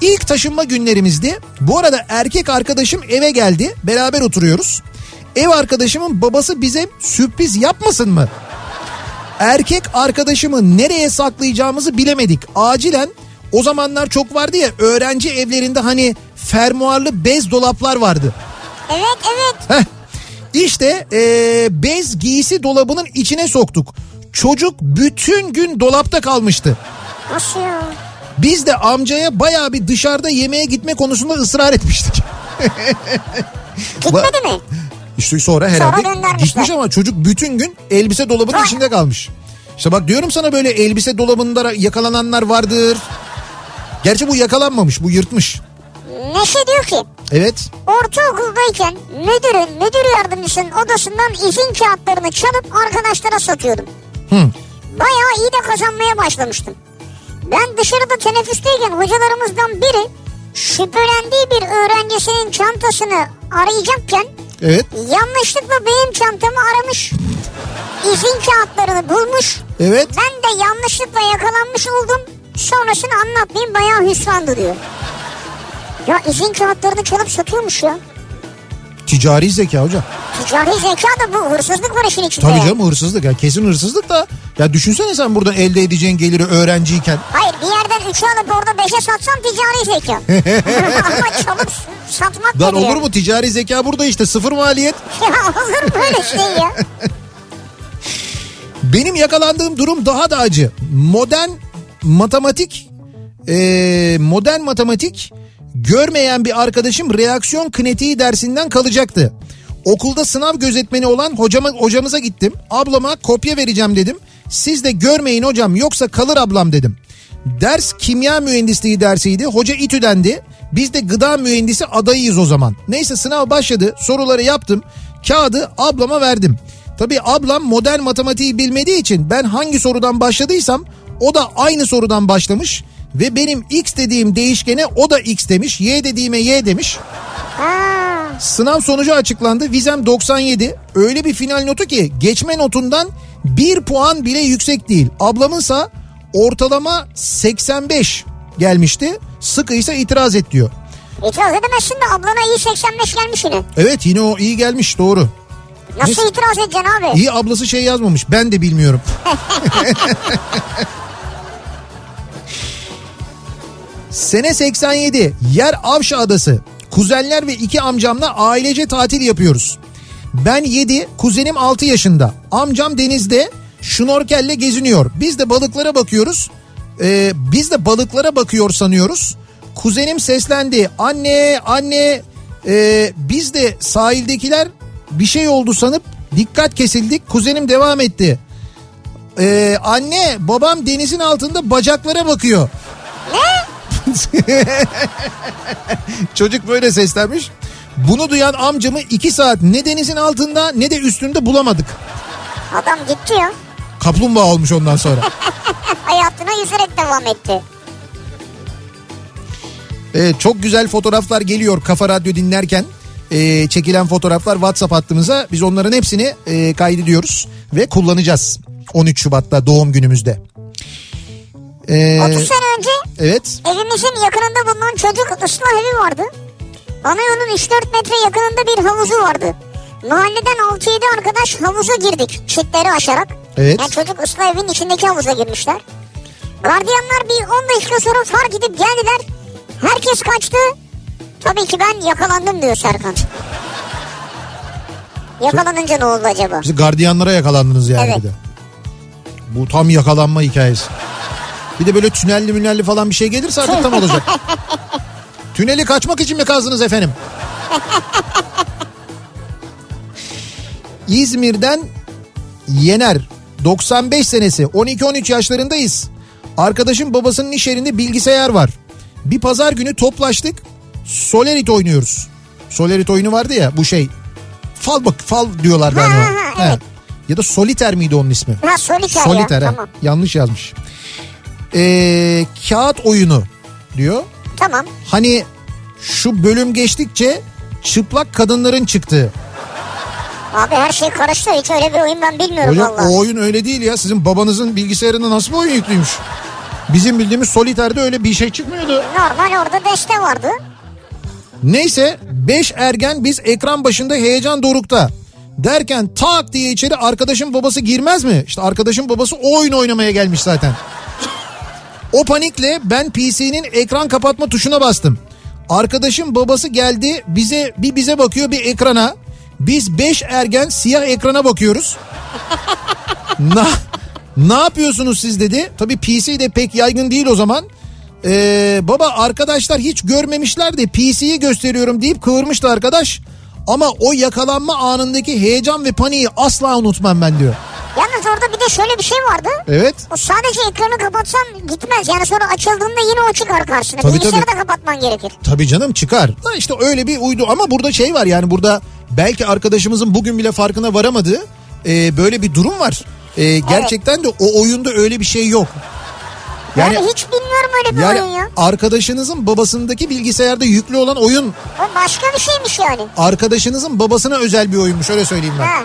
İlk taşınma günlerimizdi. Bu arada erkek arkadaşım eve geldi. Beraber oturuyoruz. Ev arkadaşımın babası bize sürpriz yapmasın mı? Erkek arkadaşımı nereye saklayacağımızı bilemedik. Acilen o zamanlar çok vardı ya öğrenci evlerinde hani fermuarlı bez dolaplar vardı. Evet evet. Heh. İşte ee, bez giysi dolabının içine soktuk. Çocuk bütün gün dolapta kalmıştı. Nasıl ya? Biz de amcaya baya bir dışarıda yemeğe gitme konusunda ısrar etmiştik. Gitmedi mi? İşte sonra herhalde göndermişler. gitmiş ama çocuk bütün gün elbise dolabının Vay. içinde kalmış. İşte bak diyorum sana böyle elbise dolabında yakalananlar vardır. Gerçi bu yakalanmamış bu yırtmış. Neşe diyor ki Evet. ortaokuldayken müdürün müdür yardımcısının odasından izin kağıtlarını çalıp arkadaşlara satıyordum. Hı. Bayağı iyi de kazanmaya başlamıştım. Ben dışarıda teneffüsteyken hocalarımızdan biri şüphelendiği bir öğrencisinin çantasını arayacakken Evet. yanlışlıkla benim çantamı aramış. İzin kağıtlarını bulmuş. Evet. Ben de yanlışlıkla yakalanmış oldum. Sonrasını anlatmayayım bayağı hüsrandı diyor. Ya izin kağıtlarını çalıp satıyormuş ya. Ticari zeka hocam. Ticari zeka da bu hırsızlık var işin içinde. Tabii canım hırsızlık. Ya kesin hırsızlık da. Ya düşünsene sen buradan elde edeceğin geliri öğrenciyken. Hayır bir yerden 3'ü alıp orada 5'e satsan ticari zeka. Ama çalıp satmak Lan olur mu ticari zeka burada işte sıfır maliyet. Ya olur böyle şey ya? Benim yakalandığım durum daha da acı. Modern matematik eee, modern matematik görmeyen bir arkadaşım reaksiyon kinetiği dersinden kalacaktı. Okulda sınav gözetmeni olan hocama, hocamıza gittim. Ablama kopya vereceğim dedim. Siz de görmeyin hocam yoksa kalır ablam dedim. Ders kimya mühendisliği dersiydi. Hoca İTÜ'dendi. Biz de gıda mühendisi adayıyız o zaman. Neyse sınav başladı. Soruları yaptım. Kağıdı ablama verdim. Tabii ablam modern matematiği bilmediği için ben hangi sorudan başladıysam o da aynı sorudan başlamış. Ve benim x dediğim değişkene o da x demiş. Y dediğime y demiş. Sınav sonucu açıklandı. Vizem 97. Öyle bir final notu ki geçme notundan bir puan bile yüksek değil. Ablamınsa ortalama 85 gelmişti. Sıkıysa itiraz et diyor. itiraz edemezsin de ablana iyi 85 gelmiş yine. Evet yine o iyi gelmiş doğru. Nasıl Neyse. itiraz edeceksin abi? İyi ablası şey yazmamış ben de bilmiyorum. Sene 87 yer Avşa Adası. Kuzenler ve iki amcamla ailece tatil yapıyoruz. Ben 7, kuzenim 6 yaşında. Amcam denizde şnorkelle geziniyor. Biz de balıklara bakıyoruz. Ee, biz de balıklara bakıyor sanıyoruz. Kuzenim seslendi. Anne, anne. Ee, biz de sahildekiler bir şey oldu sanıp dikkat kesildik. Kuzenim devam etti. Ee, anne, babam denizin altında bacaklara bakıyor. Çocuk böyle seslenmiş. Bunu duyan amcamı iki saat ne denizin altında ne de üstünde bulamadık. Adam gitti ya. Kaplumbağa olmuş ondan sonra. Hayatına yüzerek devam etti. Evet, çok güzel fotoğraflar geliyor Kafa Radyo dinlerken. Ee, çekilen fotoğraflar WhatsApp hattımıza. Biz onların hepsini e, kaydediyoruz ve kullanacağız. 13 Şubat'ta doğum günümüzde. Ee, 30 sene önce Evet. Evimizin yakınında bulunan çocuk ıslah evi vardı. Ana yolun 3-4 metre yakınında bir havuzu vardı. Mahalleden 6-7 arkadaş havuza girdik çitleri aşarak. Evet. Yani çocuk ıslah evin içindeki havuza girmişler. Gardiyanlar bir 10 dakika sonra fark edip geldiler. Herkes kaçtı. Tabii ki ben yakalandım diyor Serkan. Yakalanınca ne oldu acaba? Siz gardiyanlara yakalandınız yani Evet. bir de. Bu tam yakalanma hikayesi. Bir de böyle tünelli münelli falan bir şey gelirse artık tam olacak. Tüneli kaçmak için mi kazdınız efendim? İzmir'den Yener 95 senesi 12-13 yaşlarındayız. Arkadaşım babasının iş yerinde bilgisayar var. Bir pazar günü toplaştık. Solarit oynuyoruz. Solarit oyunu vardı ya bu şey. Fal bak fal diyorlar galiba. Ha, ha, evet. Ya da soliter miydi onun ismi? Ha soliter, Soliter ya. ha. Tamam. Yanlış yazmış. Ee, kağıt oyunu diyor. Tamam. Hani şu bölüm geçtikçe çıplak kadınların çıktığı. Abi her şey karıştı. Hiç öyle bir oyun ben bilmiyorum Hocam valla. o oyun öyle değil ya. Sizin babanızın bilgisayarında nasıl bir oyun yüklüymüş? Bizim bildiğimiz soliterde öyle bir şey çıkmıyordu. Normal orada deste vardı. Neyse 5 ergen biz ekran başında heyecan dorukta. Derken tak diye içeri arkadaşın babası girmez mi? İşte arkadaşın babası o oyun oynamaya gelmiş zaten. O panikle ben PC'nin ekran kapatma tuşuna bastım. Arkadaşım babası geldi bize bir bize bakıyor bir ekrana. Biz 5 ergen siyah ekrana bakıyoruz. Na, ne yapıyorsunuz siz dedi. Tabii PC de pek yaygın değil o zaman. Ee, baba arkadaşlar hiç görmemişler de PC'yi gösteriyorum deyip kıvırmıştı arkadaş. Ama o yakalanma anındaki heyecan ve paniği asla unutmam ben diyor. Yalnız orada bir de şöyle bir şey vardı. Evet. O sadece ekranı kapatsan gitmez. Yani sonra açıldığında yine o çıkar karşına. Tabii, Bilgisayarı tabii. da kapatman gerekir. Tabii canım çıkar. Da işte öyle bir uydu ama burada şey var yani burada belki arkadaşımızın bugün bile farkına varamadığı e, böyle bir durum var. E, gerçekten de o oyunda öyle bir şey yok. Yani, Yani hiç bilmiyorum öyle bir yani oyun ya. arkadaşınızın babasındaki bilgisayarda yüklü olan oyun O başka bir şeymiş yani. arkadaşınızın babasına özel bir oyunmuş öyle söyleyeyim ben. Ha.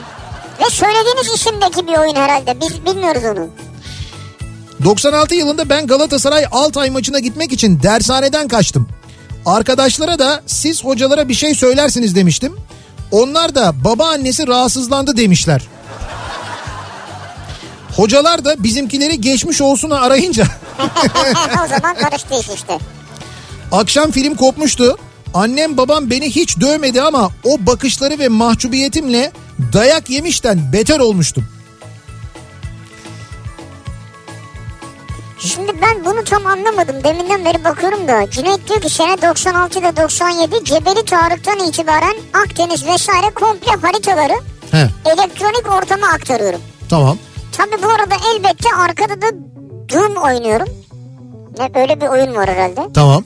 Ve söylediğiniz isimdeki bir oyun herhalde. Biz bilmiyoruz onu. 96 yılında ben Galatasaray Altay maçına gitmek için dershaneden kaçtım. Arkadaşlara da siz hocalara bir şey söylersiniz demiştim. Onlar da babaannesi rahatsızlandı demişler. Hocalar da bizimkileri geçmiş olsunu arayınca o zaman karıştı iş işte. akşam film kopmuştu. Annem babam beni hiç dövmedi ama o bakışları ve mahcubiyetimle dayak yemişten beter olmuştum. Şimdi ben bunu tam anlamadım. Deminden beri bakıyorum da. Cüneyt diyor ki sene 96'da 97 Cebeli Tarık'tan itibaren Akdeniz vesaire komple haritaları He, elektronik ortama aktarıyorum. tamam. Tabi bu arada elbette arkada da Doom oynuyorum. Ne böyle bir oyun var herhalde. Tamam.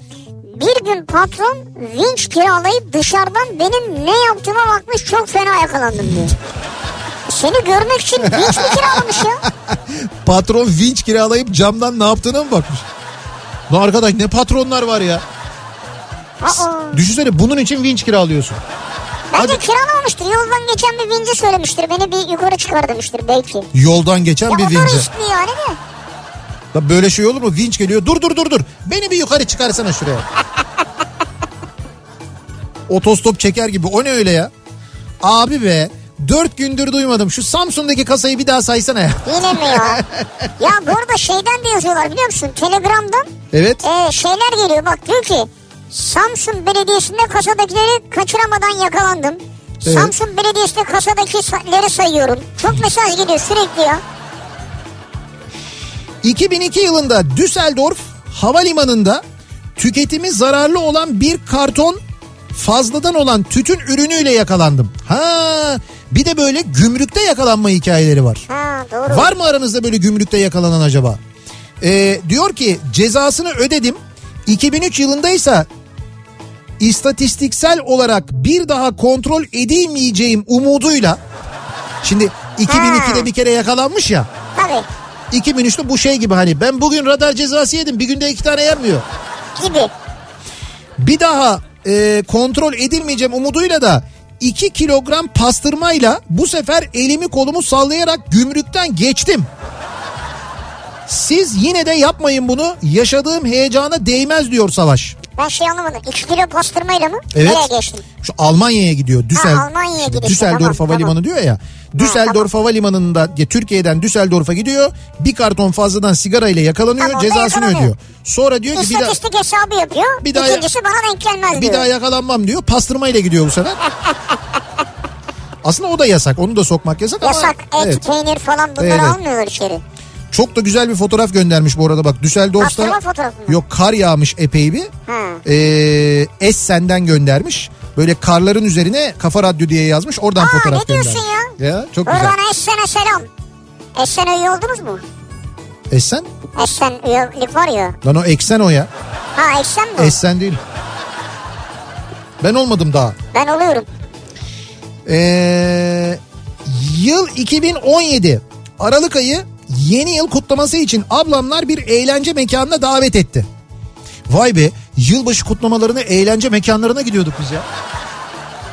Bir gün patron vinç kiralayıp dışarıdan benim ne yaptığıma bakmış çok fena yakalandım diyor. Seni görmek için vinç mi kiralamış ya? Patron vinç kiralayıp camdan ne yaptığına mı bakmış? Ne arkadaş ne patronlar var ya. Aa, Düşünsene bunun için vinç kiralıyorsun. bence Hadi. kiralamamıştır. Yoldan geçen bir vinci söylemiştir. Beni bir yukarı çıkar demiştir belki. Yoldan geçen Ya bir vinci. riskli yani de. Lan Böyle şey olur mu? Vinç geliyor. Dur dur dur dur. Beni bir yukarı çıkarsana şuraya. Otostop çeker gibi. O ne öyle ya? Abi be. Dört gündür duymadım. Şu Samsun'daki kasayı bir daha saysana ya. Yine mi ya? ya bu arada şeyden de yazıyorlar biliyor musun? Telegram'dan Evet. e, şeyler geliyor. Bak diyor ki Samsun Belediyesi'nde kasadakileri kaçıramadan yakalandım. Evet. Samsun Belediyesi'nde kasadakileri sayıyorum. Çok mesaj geliyor sürekli ya. 2002 yılında Düsseldorf havalimanında tüketimi zararlı olan bir karton fazladan olan tütün ürünüyle yakalandım. Ha, bir de böyle gümrükte yakalanma hikayeleri var. Ha doğru. Var mı aranızda böyle gümrükte yakalanan acaba? Ee, diyor ki cezasını ödedim. 2003 yılındaysa istatistiksel olarak bir daha kontrol edilmeyeceğim umuduyla şimdi 2002'de bir kere yakalanmış ya Tabii 2003'te bu şey gibi hani ben bugün radar cezası yedim bir günde iki tane yenmiyor. gibi. Bir daha e, kontrol edilmeyeceğim umuduyla da 2 kilogram pastırmayla bu sefer elimi kolumu sallayarak gümrükten geçtim. Siz yine de yapmayın bunu. Yaşadığım heyecana değmez diyor Savaş. Ben şey anlamadım. 2 kilo pastırmayla mı? Evet. Nereye geçtin? Şu Almanya'ya gidiyor. Düsel, Ha, Almanya'ya gidiyor. Düsseldorf Tamam, Havalimanı tamam. diyor ya. Düsseldorf Havalimanı'nda ya, Türkiye'den Düsseldorf'a gidiyor. Bir karton fazladan sigara ile yakalanıyor. Tamam, cezasını yakalanıyor. ödüyor. Sonra diyor ki bir daha, İstatistik hesabı yapıyor. Bir daha- İkincisi bana denk gelmez bir diyor. daha yakalanmam diyor. Pastırma ile gidiyor bu sefer. Aslında o da yasak. Onu da sokmak yasak, Yasak ama. et, Evet. peynir falan bunları Evet. almıyorlar içeri. Çok da güzel bir fotoğraf göndermiş bu arada bak. Düsseldorf'ta yok kar yağmış epey bir. Ha. Ee, Essen'den göndermiş. Böyle karların üzerine Kafa Radyo diye yazmış. Oradan Aa, fotoğraf ne diyorsun göndermiş. Ya çok güzel. Buradan Essen'e selam. Essen'e üye oldunuz mu? Essen? Essen üyelik var ya. Lan o eksen o ya. Ha Essen mi? Essen değil. Ben olmadım daha. Ben oluyorum. Ee, yıl 2017 Aralık ayı yeni yıl kutlaması için ablamlar bir eğlence mekanına davet etti. Vay be yılbaşı kutlamalarına eğlence mekanlarına gidiyorduk biz ya.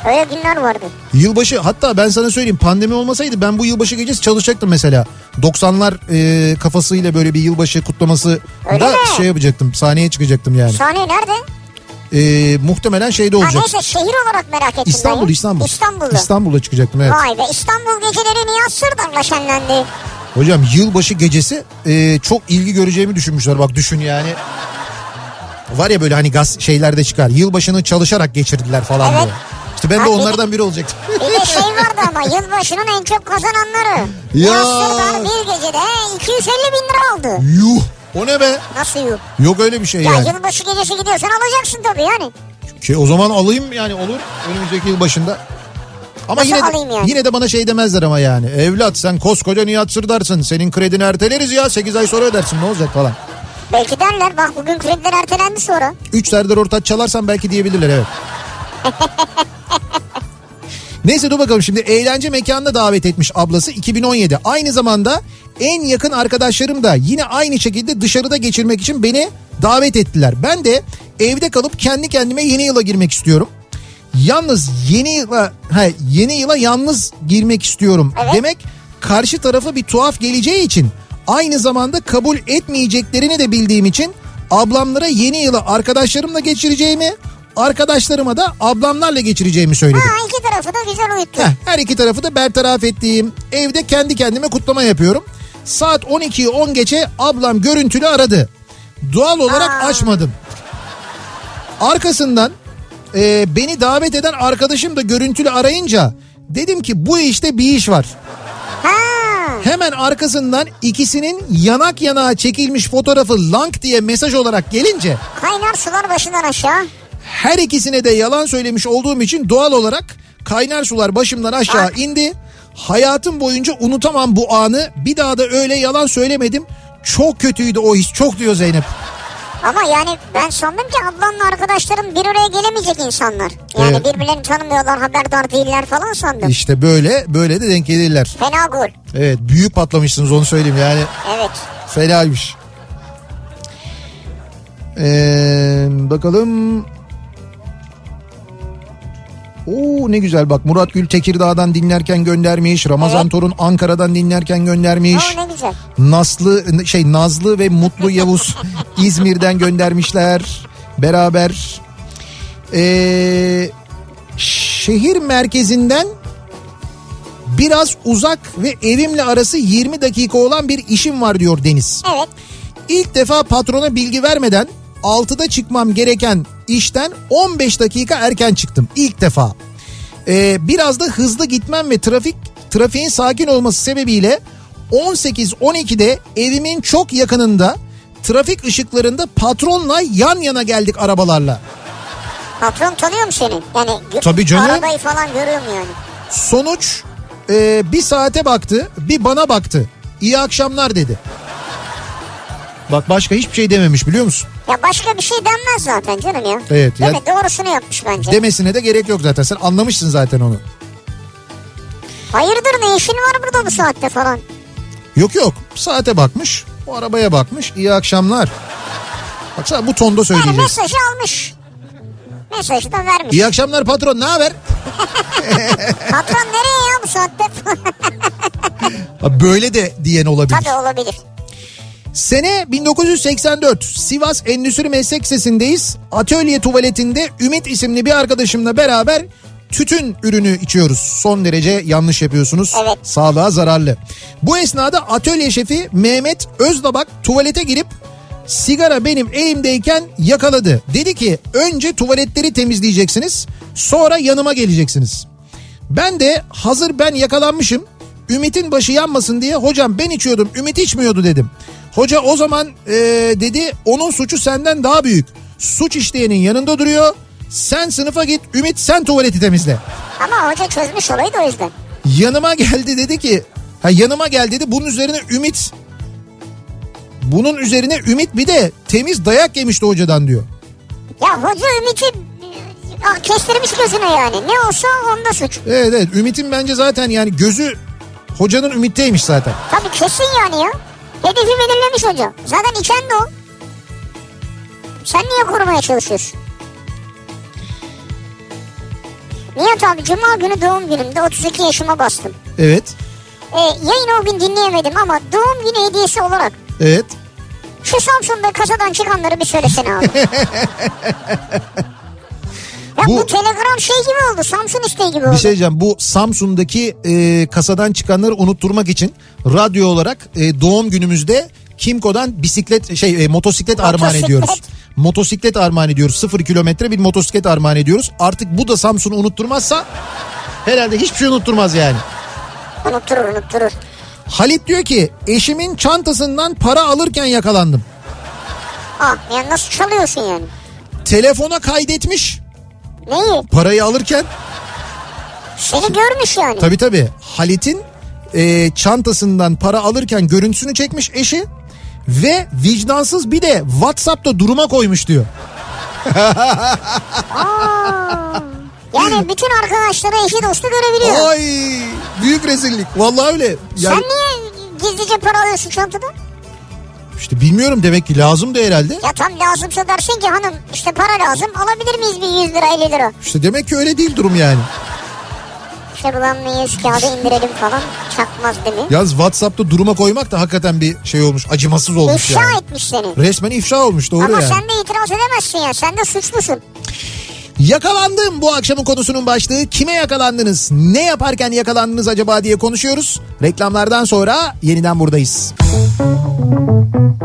Öyle günler vardı. Yılbaşı hatta ben sana söyleyeyim pandemi olmasaydı ben bu yılbaşı gecesi çalışacaktım mesela. 90'lar e, kafasıyla böyle bir yılbaşı kutlaması Öyle da mi? şey yapacaktım sahneye çıkacaktım yani. Sahne nerede? E, muhtemelen şeyde Ha olacak. neyse şehir olarak merak ettim İstanbul. İstanbul. İstanbul'da. İstanbul'a çıkacaktım evet. Vay be İstanbul geceleri Nihat Sırdar'la şenlendi. Hocam yılbaşı gecesi e, çok ilgi göreceğimi düşünmüşler bak düşün yani. Var ya böyle hani gaz şeylerde çıkar. Yılbaşını çalışarak geçirdiler falan Evet. diye. İşte ben de onlardan biri olacaktım. Bir de şey vardı ama yılbaşının en çok kazananları. Ya. Bir gecede 250 bin lira aldı. Yuh o ne be? Nasıl yuh? Yok öyle bir şey Ya yani. yılbaşı gecesi gidiyorsan alacaksın tabii yani. Ki o zaman alayım yani olur önümüzdeki yıl başında. Ama Nasıl yine de, yani? yine de bana şey demezler ama yani. Evlat sen koskoca Nihat Sırdar'sın. Senin kredini erteleriz ya 8 ay sonra ödersin ne olacak falan. Belki derler bak bugün krediler ertelendi sonra. 3 Serdar Ortaç çalarsan belki diyebilirler evet. Neyse dur bakalım şimdi eğlence mekanına davet etmiş ablası 2017. Aynı zamanda en yakın arkadaşlarım da yine aynı şekilde dışarıda geçirmek için beni davet ettiler. Ben de evde kalıp kendi kendime yeni yıla girmek istiyorum. Yalnız yeni yıla ha, yeni yıla yalnız girmek istiyorum. Evet. Demek karşı tarafa bir tuhaf geleceği için aynı zamanda kabul etmeyeceklerini de bildiğim için ablamlara yeni yılı arkadaşlarımla geçireceğimi, arkadaşlarıma da ablamlarla geçireceğimi söyledim. Ha iki tarafı da güzel uyuttu. Heh, her iki tarafı da bertaraf ettiğim evde kendi kendime kutlama yapıyorum. Saat 12'yi 10 geçe ablam görüntülü aradı. Doğal olarak Aa. açmadım. Arkasından e, beni davet eden arkadaşım da görüntülü arayınca dedim ki bu işte bir iş var. Ha. Hemen arkasından ikisinin yanak yanağa çekilmiş fotoğrafı lank diye mesaj olarak gelince Kaynar sular başından aşağı. her ikisine de yalan söylemiş olduğum için doğal olarak kaynar sular başımdan aşağı indi. Hayatım boyunca unutamam bu anı. Bir daha da öyle yalan söylemedim. Çok kötüydü o his. Çok diyor Zeynep. Ama yani ben sandım ki ablanla arkadaşlarım bir araya gelemeyecek insanlar. Yani Evet. birbirlerini tanımıyorlar, haberdar değiller falan sandım. İşte böyle böyle de denk gelirler. Fena gol. Evet büyük patlamışsınız onu söyleyeyim yani Evet. fenaymış. Ee, bakalım. Oo ne güzel bak Murat Gül Tekirdağ'dan dinlerken göndermiş. Ramazan Evet. Torun Ankara'dan dinlerken göndermiş. Oo ne güzel. Naslı şey Nazlı ve Mutlu Yavuz İzmir'den göndermişler beraber. Ee, şehir merkezinden biraz uzak ve evimle arası 20 dakika olan bir işim var diyor Deniz. Evet. İlk defa patrona bilgi vermeden 6'da çıkmam gereken işten 15 dakika erken çıktım ilk defa. Ee, biraz da hızlı gitmem ve trafik trafiğin sakin olması sebebiyle 18-12'de evimin çok yakınında trafik ışıklarında patronla yan yana geldik arabalarla. Patron tanıyor mu seni? Yani Tabii canım. arabayı falan görüyor mu yani? Sonuç e, bir saate baktı bir bana baktı. İyi akşamlar dedi. Bak başka hiçbir şey dememiş biliyor musun? Ya başka bir şey denmez zaten canım ya. Evet, Değil ya- mi? Doğrusunu yapmış bence. Demesine de gerek yok zaten sen anlamışsın zaten onu. Hayırdır ne işin var burada bu saatte falan? Yok yok saate bakmış o arabaya bakmış iyi akşamlar. Baksana bu tonda Yani söyleyeceğiz. mesajı almış. Mesajı da vermiş. İyi akşamlar patron ne haber? Patron nereye ya bu saatte? Böyle de diyen olabilir. Tabii olabilir. Sene 1984 Sivas Endüstri Meslek Lisesi'ndeyiz. Atölye tuvaletinde Ümit isimli bir arkadaşımla beraber tütün ürünü içiyoruz. Son derece yanlış yapıyorsunuz. Evet. Sağlığa zararlı. Bu esnada atölye şefi Mehmet Özdabak tuvalete girip sigara benim elimdeyken yakaladı. Dedi ki önce tuvaletleri temizleyeceksiniz sonra yanıma geleceksiniz. Ben de hazır ben yakalanmışım Ümit'in başı yanmasın diye hocam ben içiyordum Ümit içmiyordu dedim. Hoca o zaman ee, dedi onun suçu senden daha büyük. Suç işleyenin yanında duruyor. Sen sınıfa git Ümit sen tuvaleti temizle. Ama hoca çözmüş olayı da o yüzden. Yanıma geldi dedi ki ha yanıma gel dedi bunun üzerine Ümit bunun üzerine Ümit bir de temiz dayak yemişti hocadan diyor. Ya hoca Ümit'i e, kestirmiş gözüne yani. Ne olsa onda suç. Evet evet Ümit'in bence zaten yani gözü hocanın Ümit'teymiş zaten. Tabii kesin yani ya. Hedefi belirlemiş hoca. Zaten içen de o. Sen niye korumaya çalışıyorsun? Nihat abi cuma günü doğum günümde 32 yaşıma bastım. Evet Ee, yayını o gün dinleyemedim ama doğum günü hediyesi olarak evet. şu Samsun'da kasadan çıkanları bir söylesene abi. ya bu... Bu- telegram şey gibi oldu. Samsun isteği gibi Bir oldu. şey diyeceğim bu Samsun'daki e, kasadan çıkanları unutturmak için radyo olarak e, doğum günümüzde Kimco'dan bisiklet şey e, motosiklet armağan Motosiklet. ediyoruz. Motosiklet armağan ediyoruz. Sıfır kilometre bir motosiklet armağan ediyoruz. Artık bu da Samsun'u unutturmazsa herhalde hiçbir şey unutturmaz yani. Unutturur unutturur. Halit diyor ki eşimin çantasından para alırken yakalandım. Ah ya nasıl çalıyorsun yani? Telefona kaydetmiş Neyi? parayı alırken. Seni görmüş yani. Tabii tabii Halit'in e, çantasından para alırken görüntüsünü çekmiş eşi. Ve vicdansız bir de Whatsapp'ta duruma koymuş diyor. Aa, yani bütün arkadaşları eşi dostu görebiliyor. Ay büyük rezillik. Vallahi öyle. Sen Yani niye gizlice para alıyorsun çantada? İşte bilmiyorum demek ki lazım da herhalde. Ya tam lazımsa dersin ki hanım işte para lazım alabilir miyiz bir 100 lira 50 lira? İşte demek ki öyle değil durum yani. İşte bulan mıyız kağıdı indirelim falan çakmaz değil mi? Yalnız Whatsapp'ta duruma koymak da hakikaten bir şey olmuş. Acımasız olmuş İfşa yani. etmiş seni. Resmen ifşa olmuş doğru Ama yani. sen de itiraz edemezsin ya sen de suçlusun. Yakalandım bu akşamın konusunun başlığı. Kime yakalandınız? Ne yaparken yakalandınız acaba diye konuşuyoruz. Reklamlardan sonra yeniden buradayız. Kafa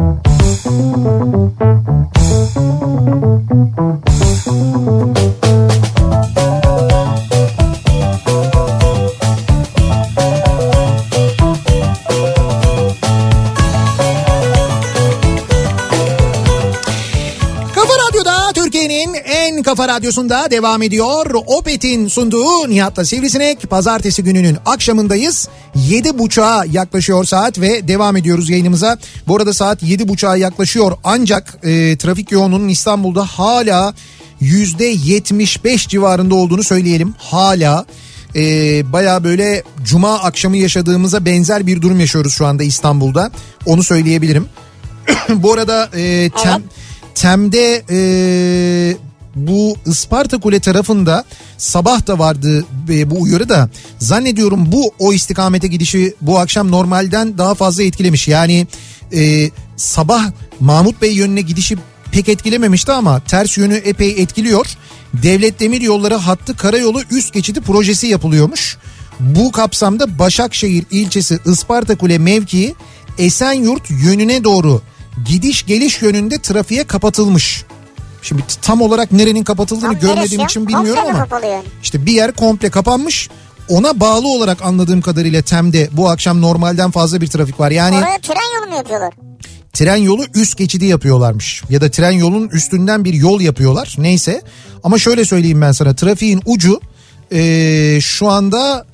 kafa radyosunda devam ediyor. Opet'in sunduğu Nihat'la Sivrisinek. Pazartesi gününün akşamındayız. 7.30'a yaklaşıyor saat ve devam ediyoruz yayınımıza. Bu arada saat 7.30'a yaklaşıyor ancak e, trafik yoğunluğunun İstanbul'da hala %75 civarında olduğunu söyleyelim. Hala e, baya böyle cuma akşamı yaşadığımıza benzer bir durum yaşıyoruz şu anda İstanbul'da. Onu söyleyebilirim. Bu arada e, tem, Tem'de e, bu Isparta Kule tarafında sabah da vardı e, bu uyarı da zannediyorum bu o istikamete gidişi bu akşam normalden daha fazla etkilemiş. Yani e, sabah Mahmut Bey yönüne gidişi pek etkilememişti ama ters yönü epey etkiliyor. Devlet Demir Yolları hattı karayolu üst geçidi projesi yapılıyormuş. Bu kapsamda Başakşehir ilçesi Isparta Kule mevkii Esenyurt yönüne doğru gidiş geliş yönünde trafiğe kapatılmış. Şimdi tam olarak nerenin kapatıldığını Tam görmediğim ya? için bilmiyorum Komple ama yani? işte bir yer komple kapanmış. Ona bağlı olarak anladığım kadarıyla Tem'de bu akşam normalden fazla bir trafik var. Yani Oraya tren yolu mu yapıyorlar? tren yolu üst geçidi yapıyorlarmış. Ya da tren yolunun üstünden bir yol yapıyorlar. Neyse. Ama şöyle söyleyeyim ben sana. Trafiğin ucu eee, şu anda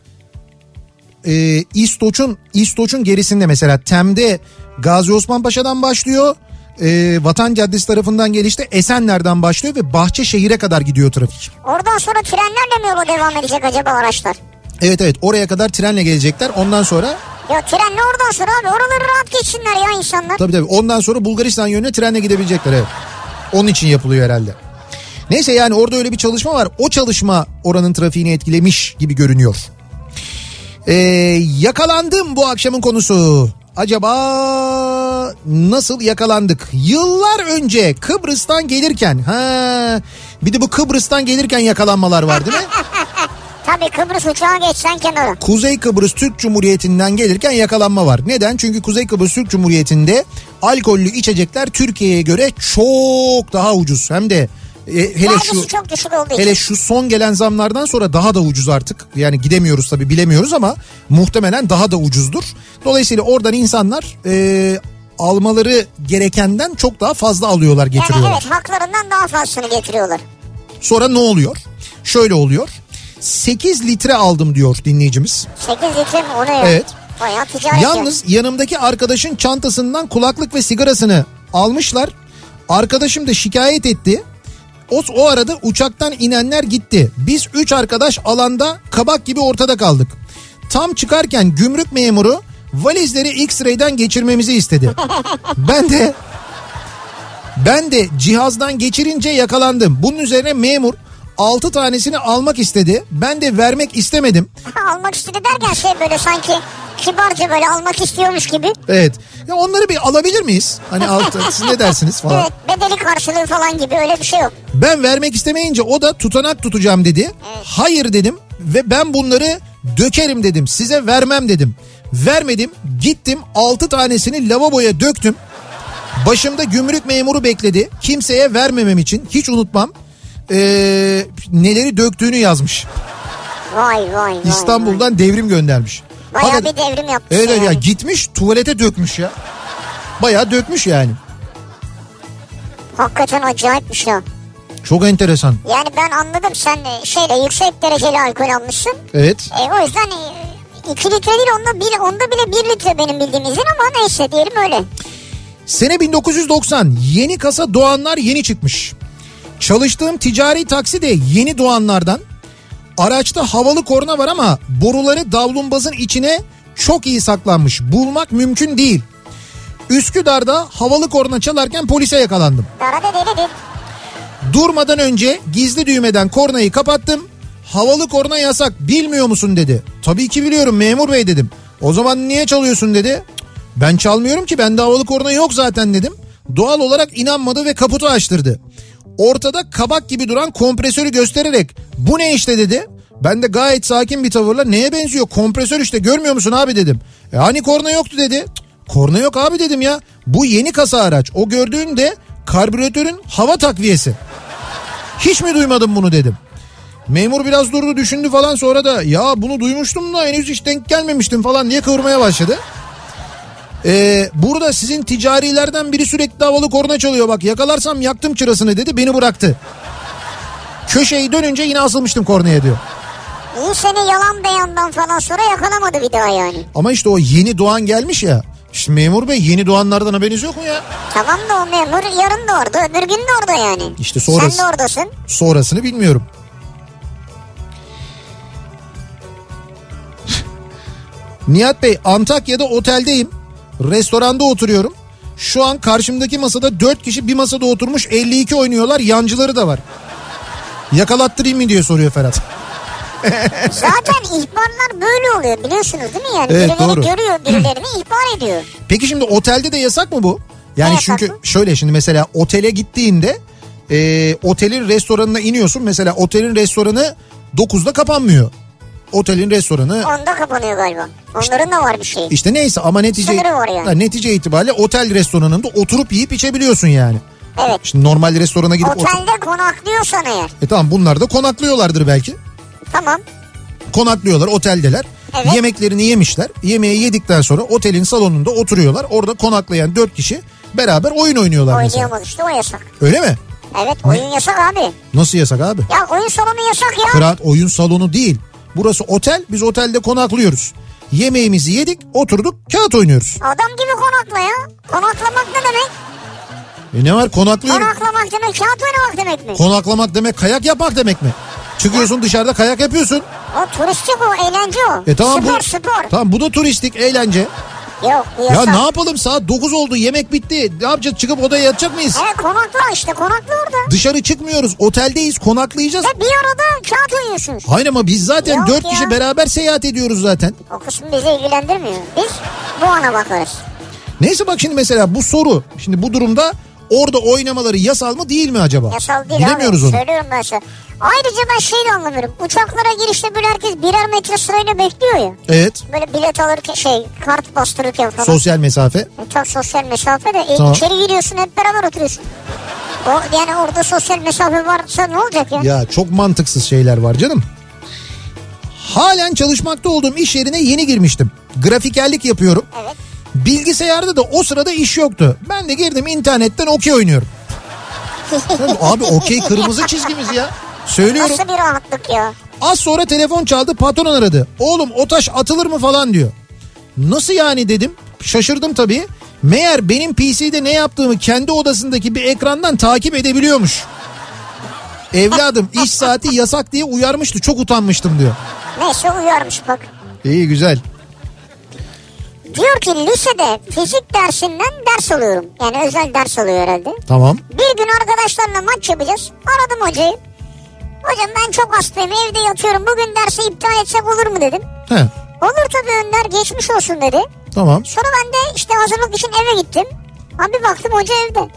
eee İstoç'un İstoç'un gerisinde mesela Tem'de Gazi Osman Paşa'dan başlıyor. Eee, Vatan Caddesi tarafından gelişte Esenler'den başlıyor ve Bahçeşehir'e kadar gidiyor trafik. Oradan sonra trenlerle mi yola devam edecek acaba araçlar? Evet evet oraya kadar trenle gelecekler. Ondan sonra Ya trenle oradan sonra abi oraları rahat geçsinler ya insanlar. Tabii tabii ondan sonra Bulgaristan yönüne trenle gidebilecekler evet. Onun için yapılıyor herhalde. Neyse yani orada öyle bir çalışma var. O çalışma oranın trafiğini etkilemiş gibi görünüyor. Ee, yakalandım bu akşamın konusu. Acaba nasıl yakalandık? Yıllar önce Kıbrıs'tan gelirken ha bir de bu Kıbrıs'tan gelirken yakalanmalar var değil mi? Tabii Kıbrıs uçağa geçsen kenara. Kuzey Kıbrıs Türk Cumhuriyeti'nden gelirken yakalanma var. Neden? Çünkü Kuzey Kıbrıs Türk Cumhuriyeti'nde alkollü içecekler Türkiye'ye göre çok daha ucuz. Hem de e, hele Vergisi şu çok düşük olduğu hele için. şu son gelen zamlardan sonra daha da ucuz artık. Yani gidemiyoruz tabii bilemiyoruz ama muhtemelen daha da ucuzdur. Dolayısıyla oradan insanlar e, almaları gerekenden çok daha fazla alıyorlar Yani getiriyorlar. evet haklarından daha fazlasını getiriyorlar. Sonra ne oluyor? Şöyle oluyor. 8 litre aldım diyor dinleyicimiz. 8 litre mi o ne ya? Evet. Bayağı ticaret ya. Yalnız yanımdaki arkadaşın çantasından kulaklık ve sigarasını almışlar. Arkadaşım da şikayet etti. O, o arada uçaktan inenler gitti. Biz üç arkadaş alanda kabak gibi ortada kaldık. Tam çıkarken gümrük memuru valizleri X-ray'den geçirmemizi istedi. Ben de ben de cihazdan geçirince yakalandım. Bunun üzerine memur 6 tanesini almak istedi. Ben de vermek istemedim. almak istedi derken şey böyle sanki kibarca böyle almak istiyormuş gibi. Evet. Ya onları bir alabilir miyiz? Hani altı siz ne dersiniz falan. Evet bedeli karşılığı falan gibi öyle bir şey yok. Ben vermek istemeyince o da tutanak tutacağım dedi. Hayır dedim ve ben bunları dökerim dedim. Size vermem dedim. Vermedim. Gittim 6 tanesini lavaboya döktüm. Başımda gümrük memuru bekledi. Kimseye vermemem için hiç unutmam. Ee, neleri döktüğünü yazmış. Vay vay vay. vay. İstanbul'dan devrim göndermiş. Bayağı bir devrim yapmış. Evet evet ya yani. gitmiş tuvalete dökmüş ya. Bayağı dökmüş yani. Hakikaten acayipmiş ya. Çok enteresan. Yani ben anladım sen e, şeyle yüksek dereceli alkol almışsın. Evet. E, o yüzden 2 litre değil onda, bir, onda bile 1 litre benim bildiğim izin ama neyse diyelim öyle. Sene 1990 yeni kasa doğanlar yeni çıkmış. Çalıştığım ticari taksi de yeni doğanlardan. Araçta havalı korna var ama boruları davlumbazın içine çok iyi saklanmış. Bulmak mümkün değil. Üsküdar'da havalı korna çalarken polise yakalandım. Durmadan önce gizli düğmeden kornayı kapattım. Havalı korna yasak bilmiyor musun dedi. Tabii ki biliyorum memur bey dedim. O zaman niye çalıyorsun dedi. "Cık, Ben çalmıyorum ki bende havalı korna yok zaten dedim. Doğal olarak inanmadı ve kaputu açtırdı. Ortada kabak gibi duran kompresörü göstererek bu ne işte dedi. Ben de gayet sakin bir tavırla neye benziyor kompresör işte görmüyor musun abi dedim. E hani korna yoktu dedi. "Cık, Korna yok abi dedim ya. Bu yeni kasa araç. O gördüğün de karbüratörün hava takviyesi. Hiç mi duymadın bunu dedim. Memur biraz durdu düşündü falan sonra da ya bunu duymuştum da henüz hiç denk gelmemiştim falan diye kıvırmaya başladı. Ee, burada sizin ticarilerden biri sürekli havalı korna çalıyor bak yakalarsam yaktım çırasını dedi beni bıraktı. Köşeyi dönünce yine asılmıştım kornaya diyor. İyi seni yalan beyandan falan sonra yakalamadı bir daha yani. Ama işte o yeni doğan gelmiş ya. İşte memur bey yeni doğanlardan haberiniz yok mu ya? Tamam da o memur yarın da orada öbür gün de orada yani. İşte sonrası. Sen de oradasın. Sonrasını bilmiyorum. Nihat Bey Antakya'da oteldeyim. Restoranda oturuyorum. Şu an karşımdaki masada 4 kişi bir masada oturmuş 52 oynuyorlar yancıları da var. Yakalattırayım mı diye soruyor Ferhat. Zaten ihbarlar böyle oluyor biliyorsunuz değil mi yani? Evet, Birileri doğru. görüyor birilerini ihbar ediyor. Peki şimdi otelde de yasak mı bu? Yani Ne yasak çünkü mı? şöyle şimdi mesela otele gittiğinde e, otelin restoranına iniyorsun. Mesela otelin restoranı 9'da kapanmıyor. Otelin restoranı Onda kapanıyor galiba. Onların da var bir şey. İşte neyse ama netice Sınırı var yani. Netice itibariyle otel restoranında oturup yiyip içebiliyorsun yani. Evet. Şimdi normal restorana gidip otur. Otelde konaklıyorsan eğer. E tamam bunlar da konaklıyorlardır belki. Tamam. Konaklıyorlar oteldeler. Evet. Yemeklerini yemişler. Yemeği yedikten sonra otelin salonunda oturuyorlar. Orada konaklayan dört kişi beraber oyun oynuyorlar mesela. Oynayamaz işte o yasak. Öyle mi? Evet oyun yasak abi. Nasıl yasak abi? Ya oyun salonu yasak ya. Kıraat oyun salonu değil. Burası otel. Biz otelde konaklıyoruz. Yemeğimizi yedik, oturduk, kağıt oynuyoruz. Adam gibi konakla ya. Konaklamak ne demek? E ne var konaklıyorum. Konaklamak demek kağıt oynamak demek mi? Konaklamak demek kayak yapmak demek mi? Çıkıyorsun dışarıda kayak yapıyorsun. O turistik o eğlence o. E tamam spor bu spor. Tamam bu da turistik eğlence. Yok bu Ya yasak. ne yapalım saat 9 oldu yemek bitti. Ne yapacağız çıkıp odaya yatacak mıyız? Evet konakla işte konakla orada. Dışarı çıkmıyoruz oteldeyiz konaklayacağız. Ve bir arada kağıt oynuyorsunuz. Hayır ama biz zaten Yok 4 ya. kişi beraber seyahat ediyoruz zaten. O kısım bizi ilgilendirmiyor. Biz bu ana bakarız. Neyse bak şimdi mesela bu soru. Şimdi bu durumda orada oynamaları yasal mı değil mi acaba? Yasal değil Bilemiyoruz abi. onu. Söylüyorum ben size. Ayrıca ben şey de anlamıyorum. Uçaklara girişte böyle herkes birer metre sırayla bekliyor ya. Evet. Böyle bilet alırken şey kart bastırırken falan. Sosyal mesafe. E, Tabii sosyal mesafe de e, Tamam. içeri giriyorsun hep beraber oturuyorsun. O, yani orada sosyal mesafe varsa ne olacak ya? Ya çok mantıksız şeyler var canım. Halen çalışmakta olduğum iş yerine yeni girmiştim. Grafikerlik yapıyorum. Evet. Bilgisayarda da o sırada iş yoktu. Ben de girdim internetten okey oynuyorum. Abi okey kırmızı çizgimiz ya. Söylüyorum. Nasıl bir rahatlık ya? Az sonra telefon çaldı patron aradı. Oğlum o taş atılır mı falan diyor. Nasıl yani dedim. Şaşırdım tabii. Meğer benim PC'de ne yaptığımı kendi odasındaki bir ekrandan takip edebiliyormuş. Evladım iş saati yasak diye uyarmıştı. Çok utanmıştım diyor. Neyse uyarmış bak. İyi güzel. Diyor ki lisede fizik dersinden ders alıyorum. Yani özel ders alıyor herhalde. Tamam. Bir gün arkadaşlarla maç yapacağız. Aradım hocayı. Hocam ben çok hastayım evde yatıyorum. Bugün dersi iptal etsek olur mu dedim. He, Olur tabii Önder geçmiş olsun dedi. tamam. Sonra ben de işte hazırlık için eve gittim. Abi baktım hoca evde.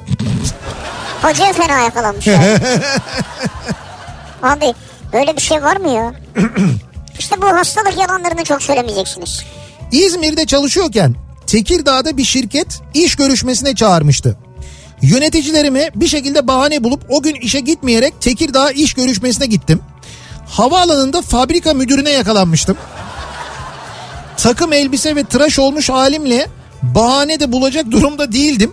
Hocaya fena yakalanmış. yani. Abi böyle bir şey var mı ya? işte bu hastalık yalanlarını çok söylemeyeceksiniz. İzmir'de çalışıyorken Tekirdağ'da bir şirket iş görüşmesine çağırmıştı. Yöneticilerime bir şekilde bahane bulup o gün işe gitmeyerek Tekirdağ iş görüşmesine gittim. Havaalanında fabrika müdürüne yakalanmıştım. Takım elbise ve tıraş olmuş halimle bahane de bulacak durumda değildim.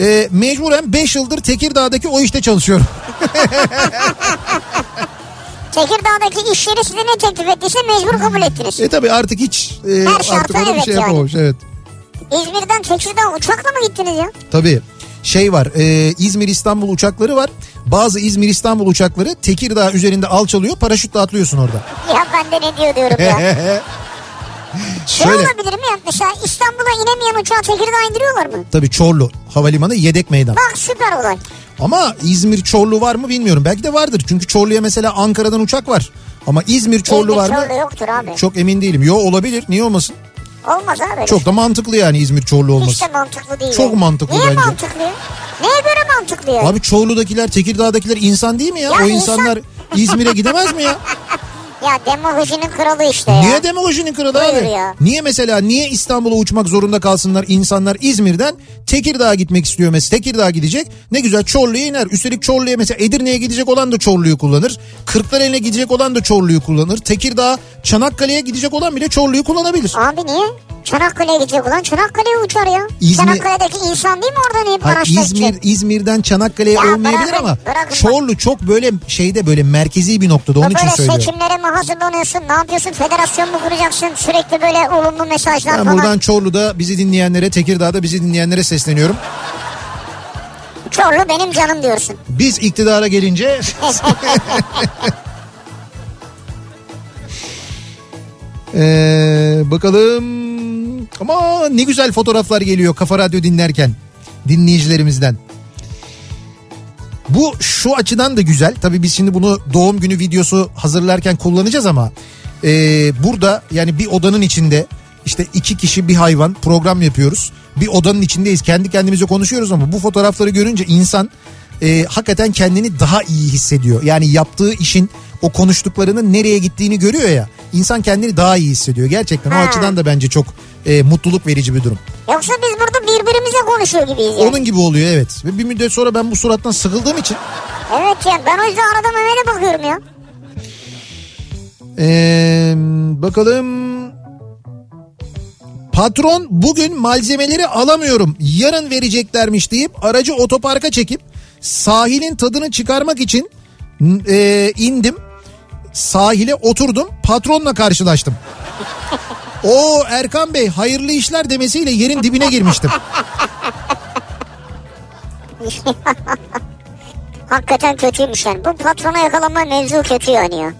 Ee, mecburen 5 yıldır Tekirdağ'daki o işte çalışıyorum. Tekirdağ'daki iş yeri size ne teklif ettiyse mecbur kabul ettiniz. E tabi artık hiç e, Her artık ona bir evet şey yani. yapamamış. Evet. İzmir'den Tekirdağ uçakla mı gittiniz ya? Tabii şey var e, İzmir İstanbul uçakları var. Bazı İzmir İstanbul uçakları Tekirdağ üzerinde alçalıyor paraşütle atlıyorsun orada. Ya ben de ne diyor diyorum ya. Şey Şöyle olabilir mi ya? Mesela İstanbul'a inemeyen uçağı Tekirdağ indiriyorlar mı? tabii Çorlu havalimanı yedek meydan. Bak süper olay. Ama İzmir Çorlu var mı bilmiyorum. Belki de vardır. Çünkü Çorlu'ya mesela Ankara'dan uçak var. Ama İzmir Çorlu İzmir var mı? Çorlu yoktur abi. Çok emin değilim. Yo olabilir. Niye olmasın? Olmaz abi. Çok da mantıklı yani İzmir Çorlu Hiç olması. de mantıklı değil. Çok mantıklı Niye bence. mantıklı ya? Neye göre mantıklı ya? Abi Çorlu'dakiler, Tekirdağ'dakiler insan değil mi ya? Ya o insan- insanlar İzmir'e gidemez mi ya? Ya demagojinin kralı işte ya. Niye demagojinin kralı Buyur abi? ya. Niye mesela niye İstanbul'a uçmak zorunda kalsınlar insanlar İzmir'den Tekirdağ'a gitmek istiyor mesela Tekirdağ gidecek ne güzel Çorlu'ya iner üstelik Çorlu'ya mesela Edirne'ye gidecek olan da Çorlu'yu kullanır Kırklareli'ne gidecek olan da Çorlu'yu kullanır Tekirdağ Çanakkale'ye gidecek olan bile Çorlu'yu kullanabilir. Abi niye? Çanakkale'ye gidecek olan Çanakkale'ye uçar ya. İzmir- Çanakkale'deki insan değil mi orada niye Hayır, İzmir gidecek? İzmir'den Çanakkale'ye Ya olmayabilir bırakın, ama bırakın. Çorlu çok böyle şeyde böyle merkezi bir noktada onun için Böyle söylüyorum. seçimlere mi hazırlanıyorsun? Ne yapıyorsun? Federasyon mu kuracaksın? Sürekli böyle olumlu mesajlar Ben falan. buradan Çorlu'da bizi dinleyenlere Tekirdağ'da bizi dinleyenlere sesleniyorum. Çorlu benim canım diyorsun. Biz iktidara gelince Ee, bakalım ama ne güzel fotoğraflar geliyor Kafa Radyo dinlerken dinleyicilerimizden. Bu şu açıdan da güzel. Tabii biz şimdi bunu doğum günü videosu hazırlarken kullanacağız ama e, burada yani bir odanın içinde işte iki kişi bir hayvan program yapıyoruz. Bir odanın içindeyiz. Kendi kendimize konuşuyoruz ama bu fotoğrafları görünce insan e, hakikaten kendini daha iyi hissediyor. Yani yaptığı işin o konuştuklarının nereye gittiğini görüyor ya. İnsan kendini daha iyi hissediyor. Gerçekten o Ha. açıdan da bence çok e, mutluluk verici bir durum. Yoksa biz burada birbirimize konuşuyor gibiyiz yani. Onun gibi oluyor evet. Ve bir müddet sonra ben bu surattan sıkıldığım için Evet ya ben o yüzden arada Mehmet'e bakıyorum ya. Ee, bakalım. Patron bugün malzemeleri alamıyorum yarın vereceklermiş deyip aracı otoparka çekip sahilin tadını çıkarmak için e, indim. Sahile oturdum patronla karşılaştım. O Erkan Bey hayırlı işler demesiyle yerin dibine girmiştim. Hakikaten kötüymüş yani. Bu patrona yakalanma mevzu kötü yani ya.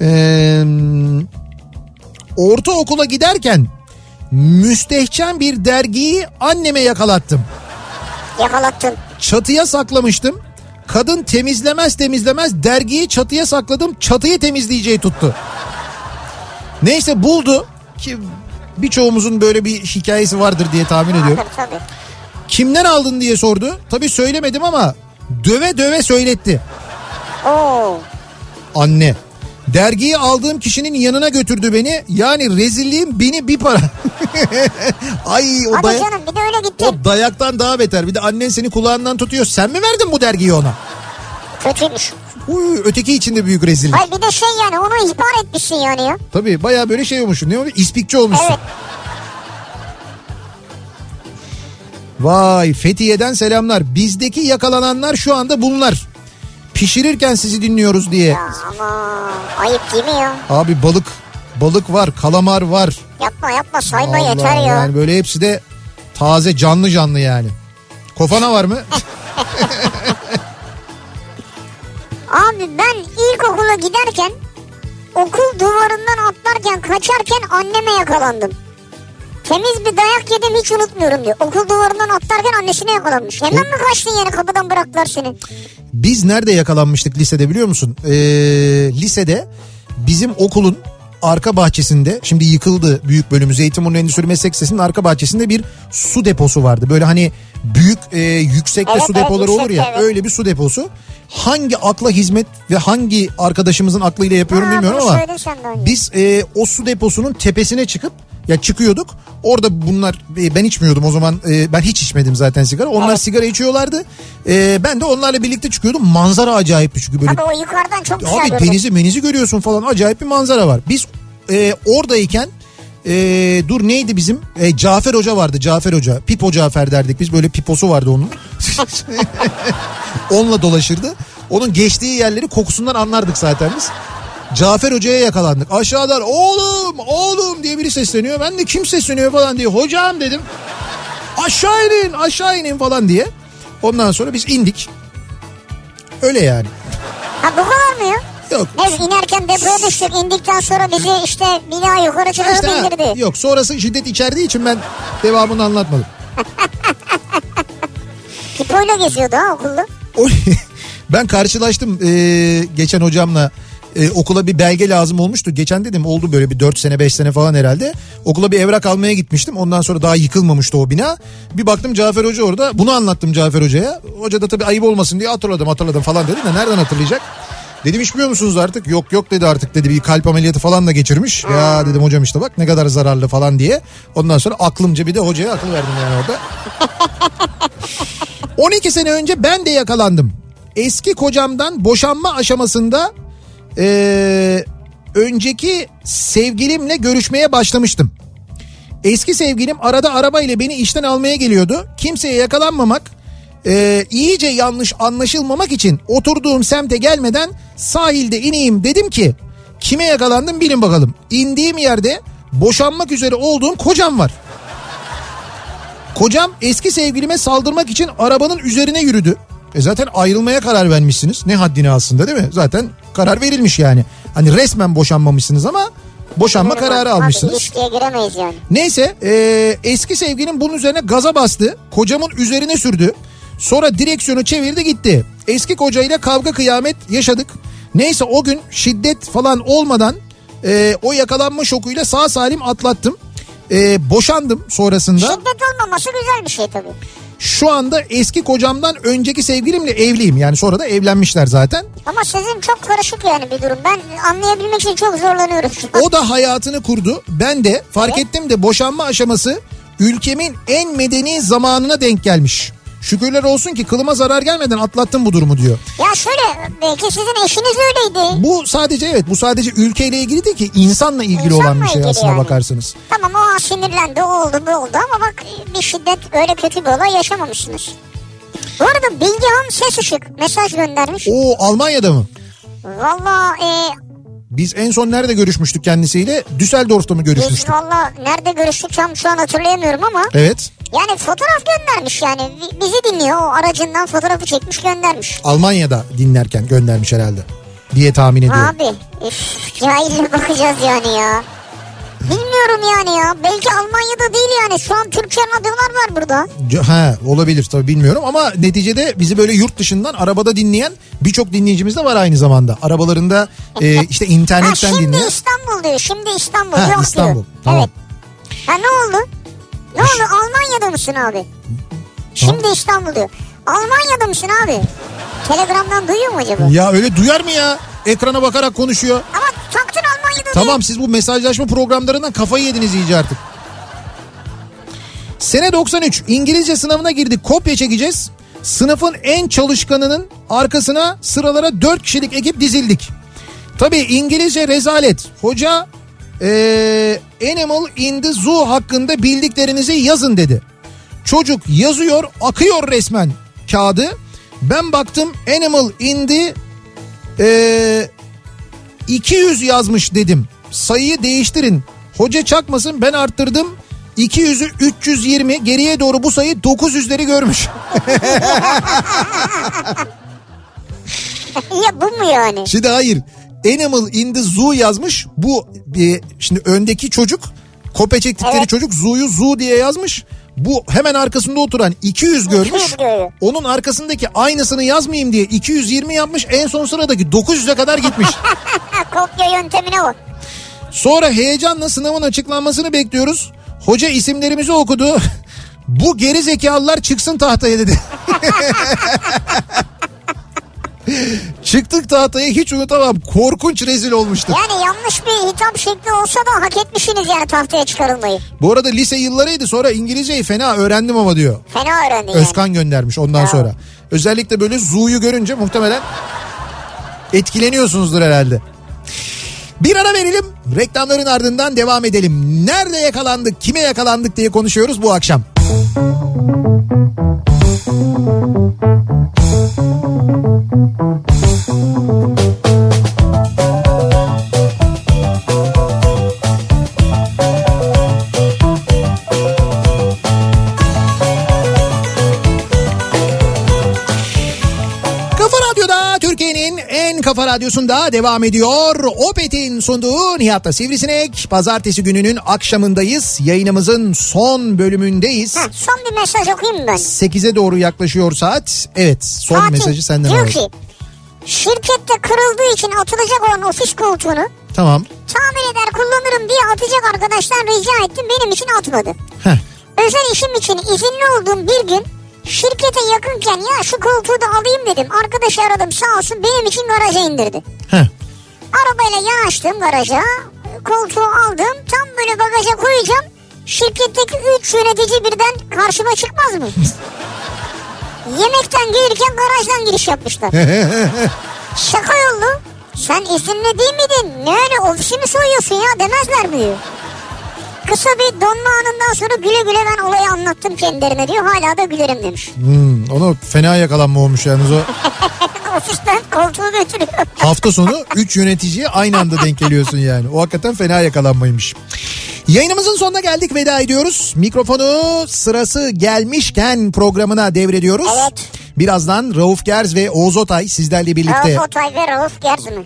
Ee, ortaokula giderken Müstehcen bir dergiyi anneme yakalattım. Yakalattın. Çatıya saklamıştım. Kadın temizlemez temizlemez dergiyi çatıya sakladım. Çatıyı temizleyeceği tuttu. Neyse buldu ki birçoğumuzun böyle bir hikayesi vardır diye tahmin ediyorum. Tabii. Kimden aldın diye sordu. Tabii söylemedim ama döve döve söyletti. Oo. Anne. Dergiyi aldığım kişinin yanına götürdü beni. Yani rezilliğim beni bir para. Ay o, Hadi day- canım bir de öyle gittin. o dayaktan daha beter. Bir de annen seni kulağından tutuyor. Sen mi verdin bu dergiyi ona? Kötüymüş. Uy, öteki için de büyük rezillik. Hayır bir de şey yani onu ihbar etmişsin yani ya. Tabii baya böyle şey olmuşsun. Ne oldu? İspikçi olmuşsun. Evet. Vay Fethiye'den selamlar. Bizdeki yakalananlar şu anda bunlar. Pişirirken sizi dinliyoruz diye. Ya ama ayıp değil mi ya? Abi balık balık var, kalamar var. Yapma yapma sayma Allah, yeter ya. Yani böyle hepsi de taze canlı canlı yani. Kofana var mı? Abi ben ilkokula giderken okul duvarından atlarken kaçarken anneme yakalandım. Temiz bir dayak yedim hiç unutmuyorum diyor. Okul duvarından atlarken annesine yakalanmış. Hemen mi kaçtın yani kapıdan bıraktılar seni? Biz nerede yakalanmıştık lisede biliyor musun? Ee, lisede bizim okulun arka bahçesinde şimdi yıkıldı büyük bölümü Zeytinburnu Endüstri Meslek Lisesi'nin arka bahçesinde bir su deposu vardı. Böyle hani büyük e, yüksekte Evet, su evet, depoları olur ya evet. öyle bir su deposu. Hangi akla hizmet ve hangi arkadaşımızın aklıyla yapıyorum Ha, bilmiyorum ama biz e, o su deposunun tepesine çıkıp ya çıkıyorduk. Orada bunlar e, ben içmiyordum o zaman e, ben hiç içmedim zaten sigara. Onlar Evet. sigara içiyorlardı. E, ben de onlarla birlikte çıkıyordum. Manzara acayipti çünkü böyle Tabii o yukarıdan çok güzel Abi denizi menizi görüyorsun falan acayip bir manzara var. Biz e, oradayken e, dur neydi bizim e, Cafer Hoca vardı Cafer Hoca Pipo Cafer derdik biz böyle piposu vardı onun. Onunla dolaşırdı. Onun geçtiği yerleri kokusundan anlardık zaten biz. Cafer Hoca'ya yakalandık. Aşağıdan oğlum oğlum diye biri sesleniyor. Ben de kim sesleniyor falan diye hocam dedim. Aşağı inin aşağı inin falan diye. Ondan sonra biz indik. Öyle yani. Ha bu kadar mı ya? Yok Ne inerken depoya düştük indikten sonra bizi işte bina yukarı çıkarıp İşte ha, indirdi. yok sonrası şiddet içerdiği için ben devamını anlatmadım. Pipoyla geziyordu ha okulda. Ben karşılaştım e, geçen hocamla e, okula bir belge lazım olmuştu. Geçen dedim oldu böyle bir 4 sene 5 sene falan herhalde. Okula bir evrak almaya gitmiştim. Ondan sonra daha yıkılmamıştı o bina. Bir baktım Cafer Hoca orada. Bunu anlattım Cafer Hoca'ya. Hoca da tabii ayıp olmasın diye hatırladım hatırladım falan dedi de nereden hatırlayacak? Dedim içmiyor musunuz artık? Yok yok dedi artık dedi bir kalp ameliyatı falan da geçirmiş. Ya dedim hocam işte bak ne kadar zararlı falan diye. Ondan sonra aklımca bir de hocaya akıl verdim yani orada. 12 sene önce ben de yakalandım. Eski kocamdan boşanma aşamasında eee, önceki sevgilimle görüşmeye başlamıştım. Eski sevgilim arada arabayla beni işten almaya geliyordu. Kimseye yakalanmamak, eee, iyice yanlış anlaşılmamak için oturduğum semte gelmeden sahilde ineyim dedim ki kime yakalandım bilin bakalım. İndiğim yerde boşanmak üzere olduğum kocam var. Kocam eski sevgilime saldırmak için arabanın üzerine yürüdü. E zaten ayrılmaya karar vermişsiniz. Ne haddine aslında değil mi? Zaten karar verilmiş yani. Hani resmen boşanmamışsınız ama boşanma kararı Abi almışsınız. ilişkiye giremeyiz yani. Neyse e, eski sevgilim bunun üzerine gaza bastı. Kocamın üzerine sürdü. Sonra direksiyonu çevirdi gitti. Eski kocayla kavga kıyamet yaşadık. Neyse o gün şiddet falan olmadan e, o yakalanma şokuyla sağ salim atlattım. E, boşandım sonrasında. Şiddet olmaması güzel bir şey tabii. Şu anda eski kocamdan önceki sevgilimle evliyim. Yani sonra da evlenmişler zaten. Ama sizin çok karışık yani bir durum. Ben anlayabilmek için çok zorlanıyorum. O da hayatını kurdu. Ben de fark ettim de boşanma aşaması ülkemin en medeni zamanına denk gelmiş. Şükürler olsun ki kılıma zarar gelmeden atlattım bu durumu diyor. Ya şöyle belki sizin eşiniz öyleydi. Bu sadece evet bu sadece ülkeyle ilgili değil ki insanla ilgili İnsanla olan bir şey aslına yani. bakarsanız. Tamam o an sinirlendi o oldu bu oldu ama bak bir şiddet öyle kötü bir olay yaşamamışsınız. Bu arada Bilgehan Ses Işık mesaj göndermiş. O Almanya'da mı? Valla e, Biz en son nerede görüşmüştük kendisiyle? Düsseldorf'ta mı biz görüşmüştük? valla nerede görüştük tam şu an hatırlayamıyorum ama Evet. Yani fotoğraf göndermiş yani Bi- bizi dinliyor o aracından fotoğrafı çekmiş göndermiş. Almanya'da dinlerken göndermiş herhalde. Diye tahmin ediyorum. Abi üf, cahille bakacağız yani ya. Bilmiyorum yani ya belki Almanya'da da değil yani. Şu an Türkçe radyolar var burada. Ha olabilir tabii bilmiyorum ama neticede bizi böyle yurt dışından arabada dinleyen birçok dinleyicimiz de var aynı zamanda. Arabalarında e, işte Ha internetten şimdi dinleyen. İstanbul diyor. Şimdi İstanbul. Ha, İstanbul. diyor. Tamam. Evet. Ha ne oldu? Ne oldu? Almanya'da mısın abi? Şimdi İstanbul diyor. Almanya'da mısın abi? Telegram'dan duyuyor mu acaba? Ya öyle duyar mı ya? Ekrana bakarak konuşuyor. Ama taktın Almanya'da Tamam siz bu mesajlaşma programlarından kafayı yediniz iyice artık. Sene 93 İngilizce sınavına girdik kopya çekeceğiz. Sınıfın en çalışkanının arkasına sıralara 4 kişilik ekip dizildik. Tabii İngilizce rezalet. Hoca eee, Animal in the Zoo hakkında bildiklerinizi yazın dedi. Çocuk yazıyor akıyor resmen kağıdı. Ben baktım Animal in the eee 200 yazmış dedim. Sayıyı değiştirin. Hoca çakmasın ben arttırdım. 200'ü 320 geriye doğru bu sayı 900'leri görmüş. ya bu mu yani? Şimdi hayır. Animal in the zoo yazmış. Bu e, şimdi öndeki çocuk kopya çektikleri Evet. çocuk zoo'yu zoo diye yazmış. Bu hemen arkasında oturan 200 görmüş. 200 görüyor. Onun arkasındaki aynısını yazmayayım diye 220 yapmış. En son sıradaki 900'e kadar gitmiş. Kopya yöntemine bak. Sonra heyecanla sınavın açıklanmasını bekliyoruz. Hoca isimlerimizi okudu. Bu geri zekalılar çıksın tahtaya dedi. Çıktık tahtaya hiç unutamam. Korkunç rezil olmuştuk. Yani yanlış bir hitap şekli olsa da hak etmişsiniz yani tahtaya çıkarılmayı. Bu arada lise yıllarıydı sonra İngilizceyi fena öğrendim ama diyor. Fena öğrendin yani. Özkan göndermiş ondan Bravo. sonra. Özellikle böyle Zu'yu görünce muhtemelen etkileniyorsunuzdur herhalde. Bir ara verelim. Reklamların ardından devam edelim. Nerede yakalandık, kime yakalandık diye konuşuyoruz bu akşam. Kafa radyosunda devam ediyor. Opet'in sunduğu Nihat'la Sivrisinek. Pazartesi gününün akşamındayız. Yayınımızın son bölümündeyiz. Heh, son bir mesaj okuyayım ben? 8'e doğru yaklaşıyor saat. Evet son Fatih mesajı senden diyor alalım. ki şirkette kırıldığı için atılacak olan ofis koltuğunu Tamam. tamir eder kullanırım diye atacak arkadaştan rica ettim benim için atmadı. Heh. Özel işim için izinli olduğum bir gün şirkete yakınken ya şu koltuğu da alayım dedim. Arkadaşı aradım sağ olsun benim için garaja indirdi. Heh. Arabayla yanaştım garaja. Koltuğu aldım. Tam böyle bagaja koyacağım. Şirketteki 3 yönetici birden karşıma çıkmaz mı? Yemekten gelirken garajdan giriş yapmışlar. Şaka yollu. Sen izinli değil miydin? Ne öyle ofisi mi soyuyorsun ya demezler mi diyor. Kısa bir donma anından sonra güle güle ben olayı anlattım kendilerine diyor. Hala da gülerim demiş. Hmm, onu fena yakalanma olmuş yalnız o. Ofisten koltuğu götürüyor. Hafta sonu 3 yöneticiye aynı anda denk geliyorsun yani. O hakikaten fena yakalanmaymış. Yayınımızın sonuna geldik veda ediyoruz. Mikrofonu sırası gelmişken programına devrediyoruz. Evet. Birazdan Rauf Gerz ve Oğuz Otay sizlerle birlikte. Rauf Otay ve Rauf Gerz mi?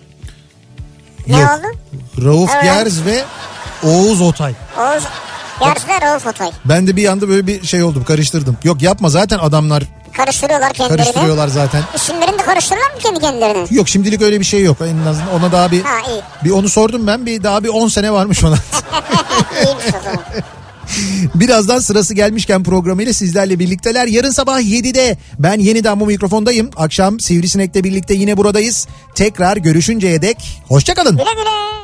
Ne Yok. oldu? Rauf Evet. Gerz ve Oğuz Otay. Oğuz ve Rauf Otay. Ben de bir anda böyle bir şey oldum karıştırdım. Yok yapma zaten adamlar Karıştırıyorlar kendilerini. karıştırıyorlar zaten. İsimlerini de karıştırırlar mı kendi kendilerine? Yok şimdilik öyle bir şey yok. En azından ona daha bir Ha iyi. bir onu sordum ben. Bir daha bir 10 sene varmış ona. İyiymiş o zaman. Birazdan sırası gelmişken programıyla sizlerle birlikteler. Yarın sabah 7'de ben yeniden bu mikrofondayım. Akşam Sivrisinek'le birlikte yine buradayız. Tekrar görüşünceye dek hoşçakalın. Güle güle.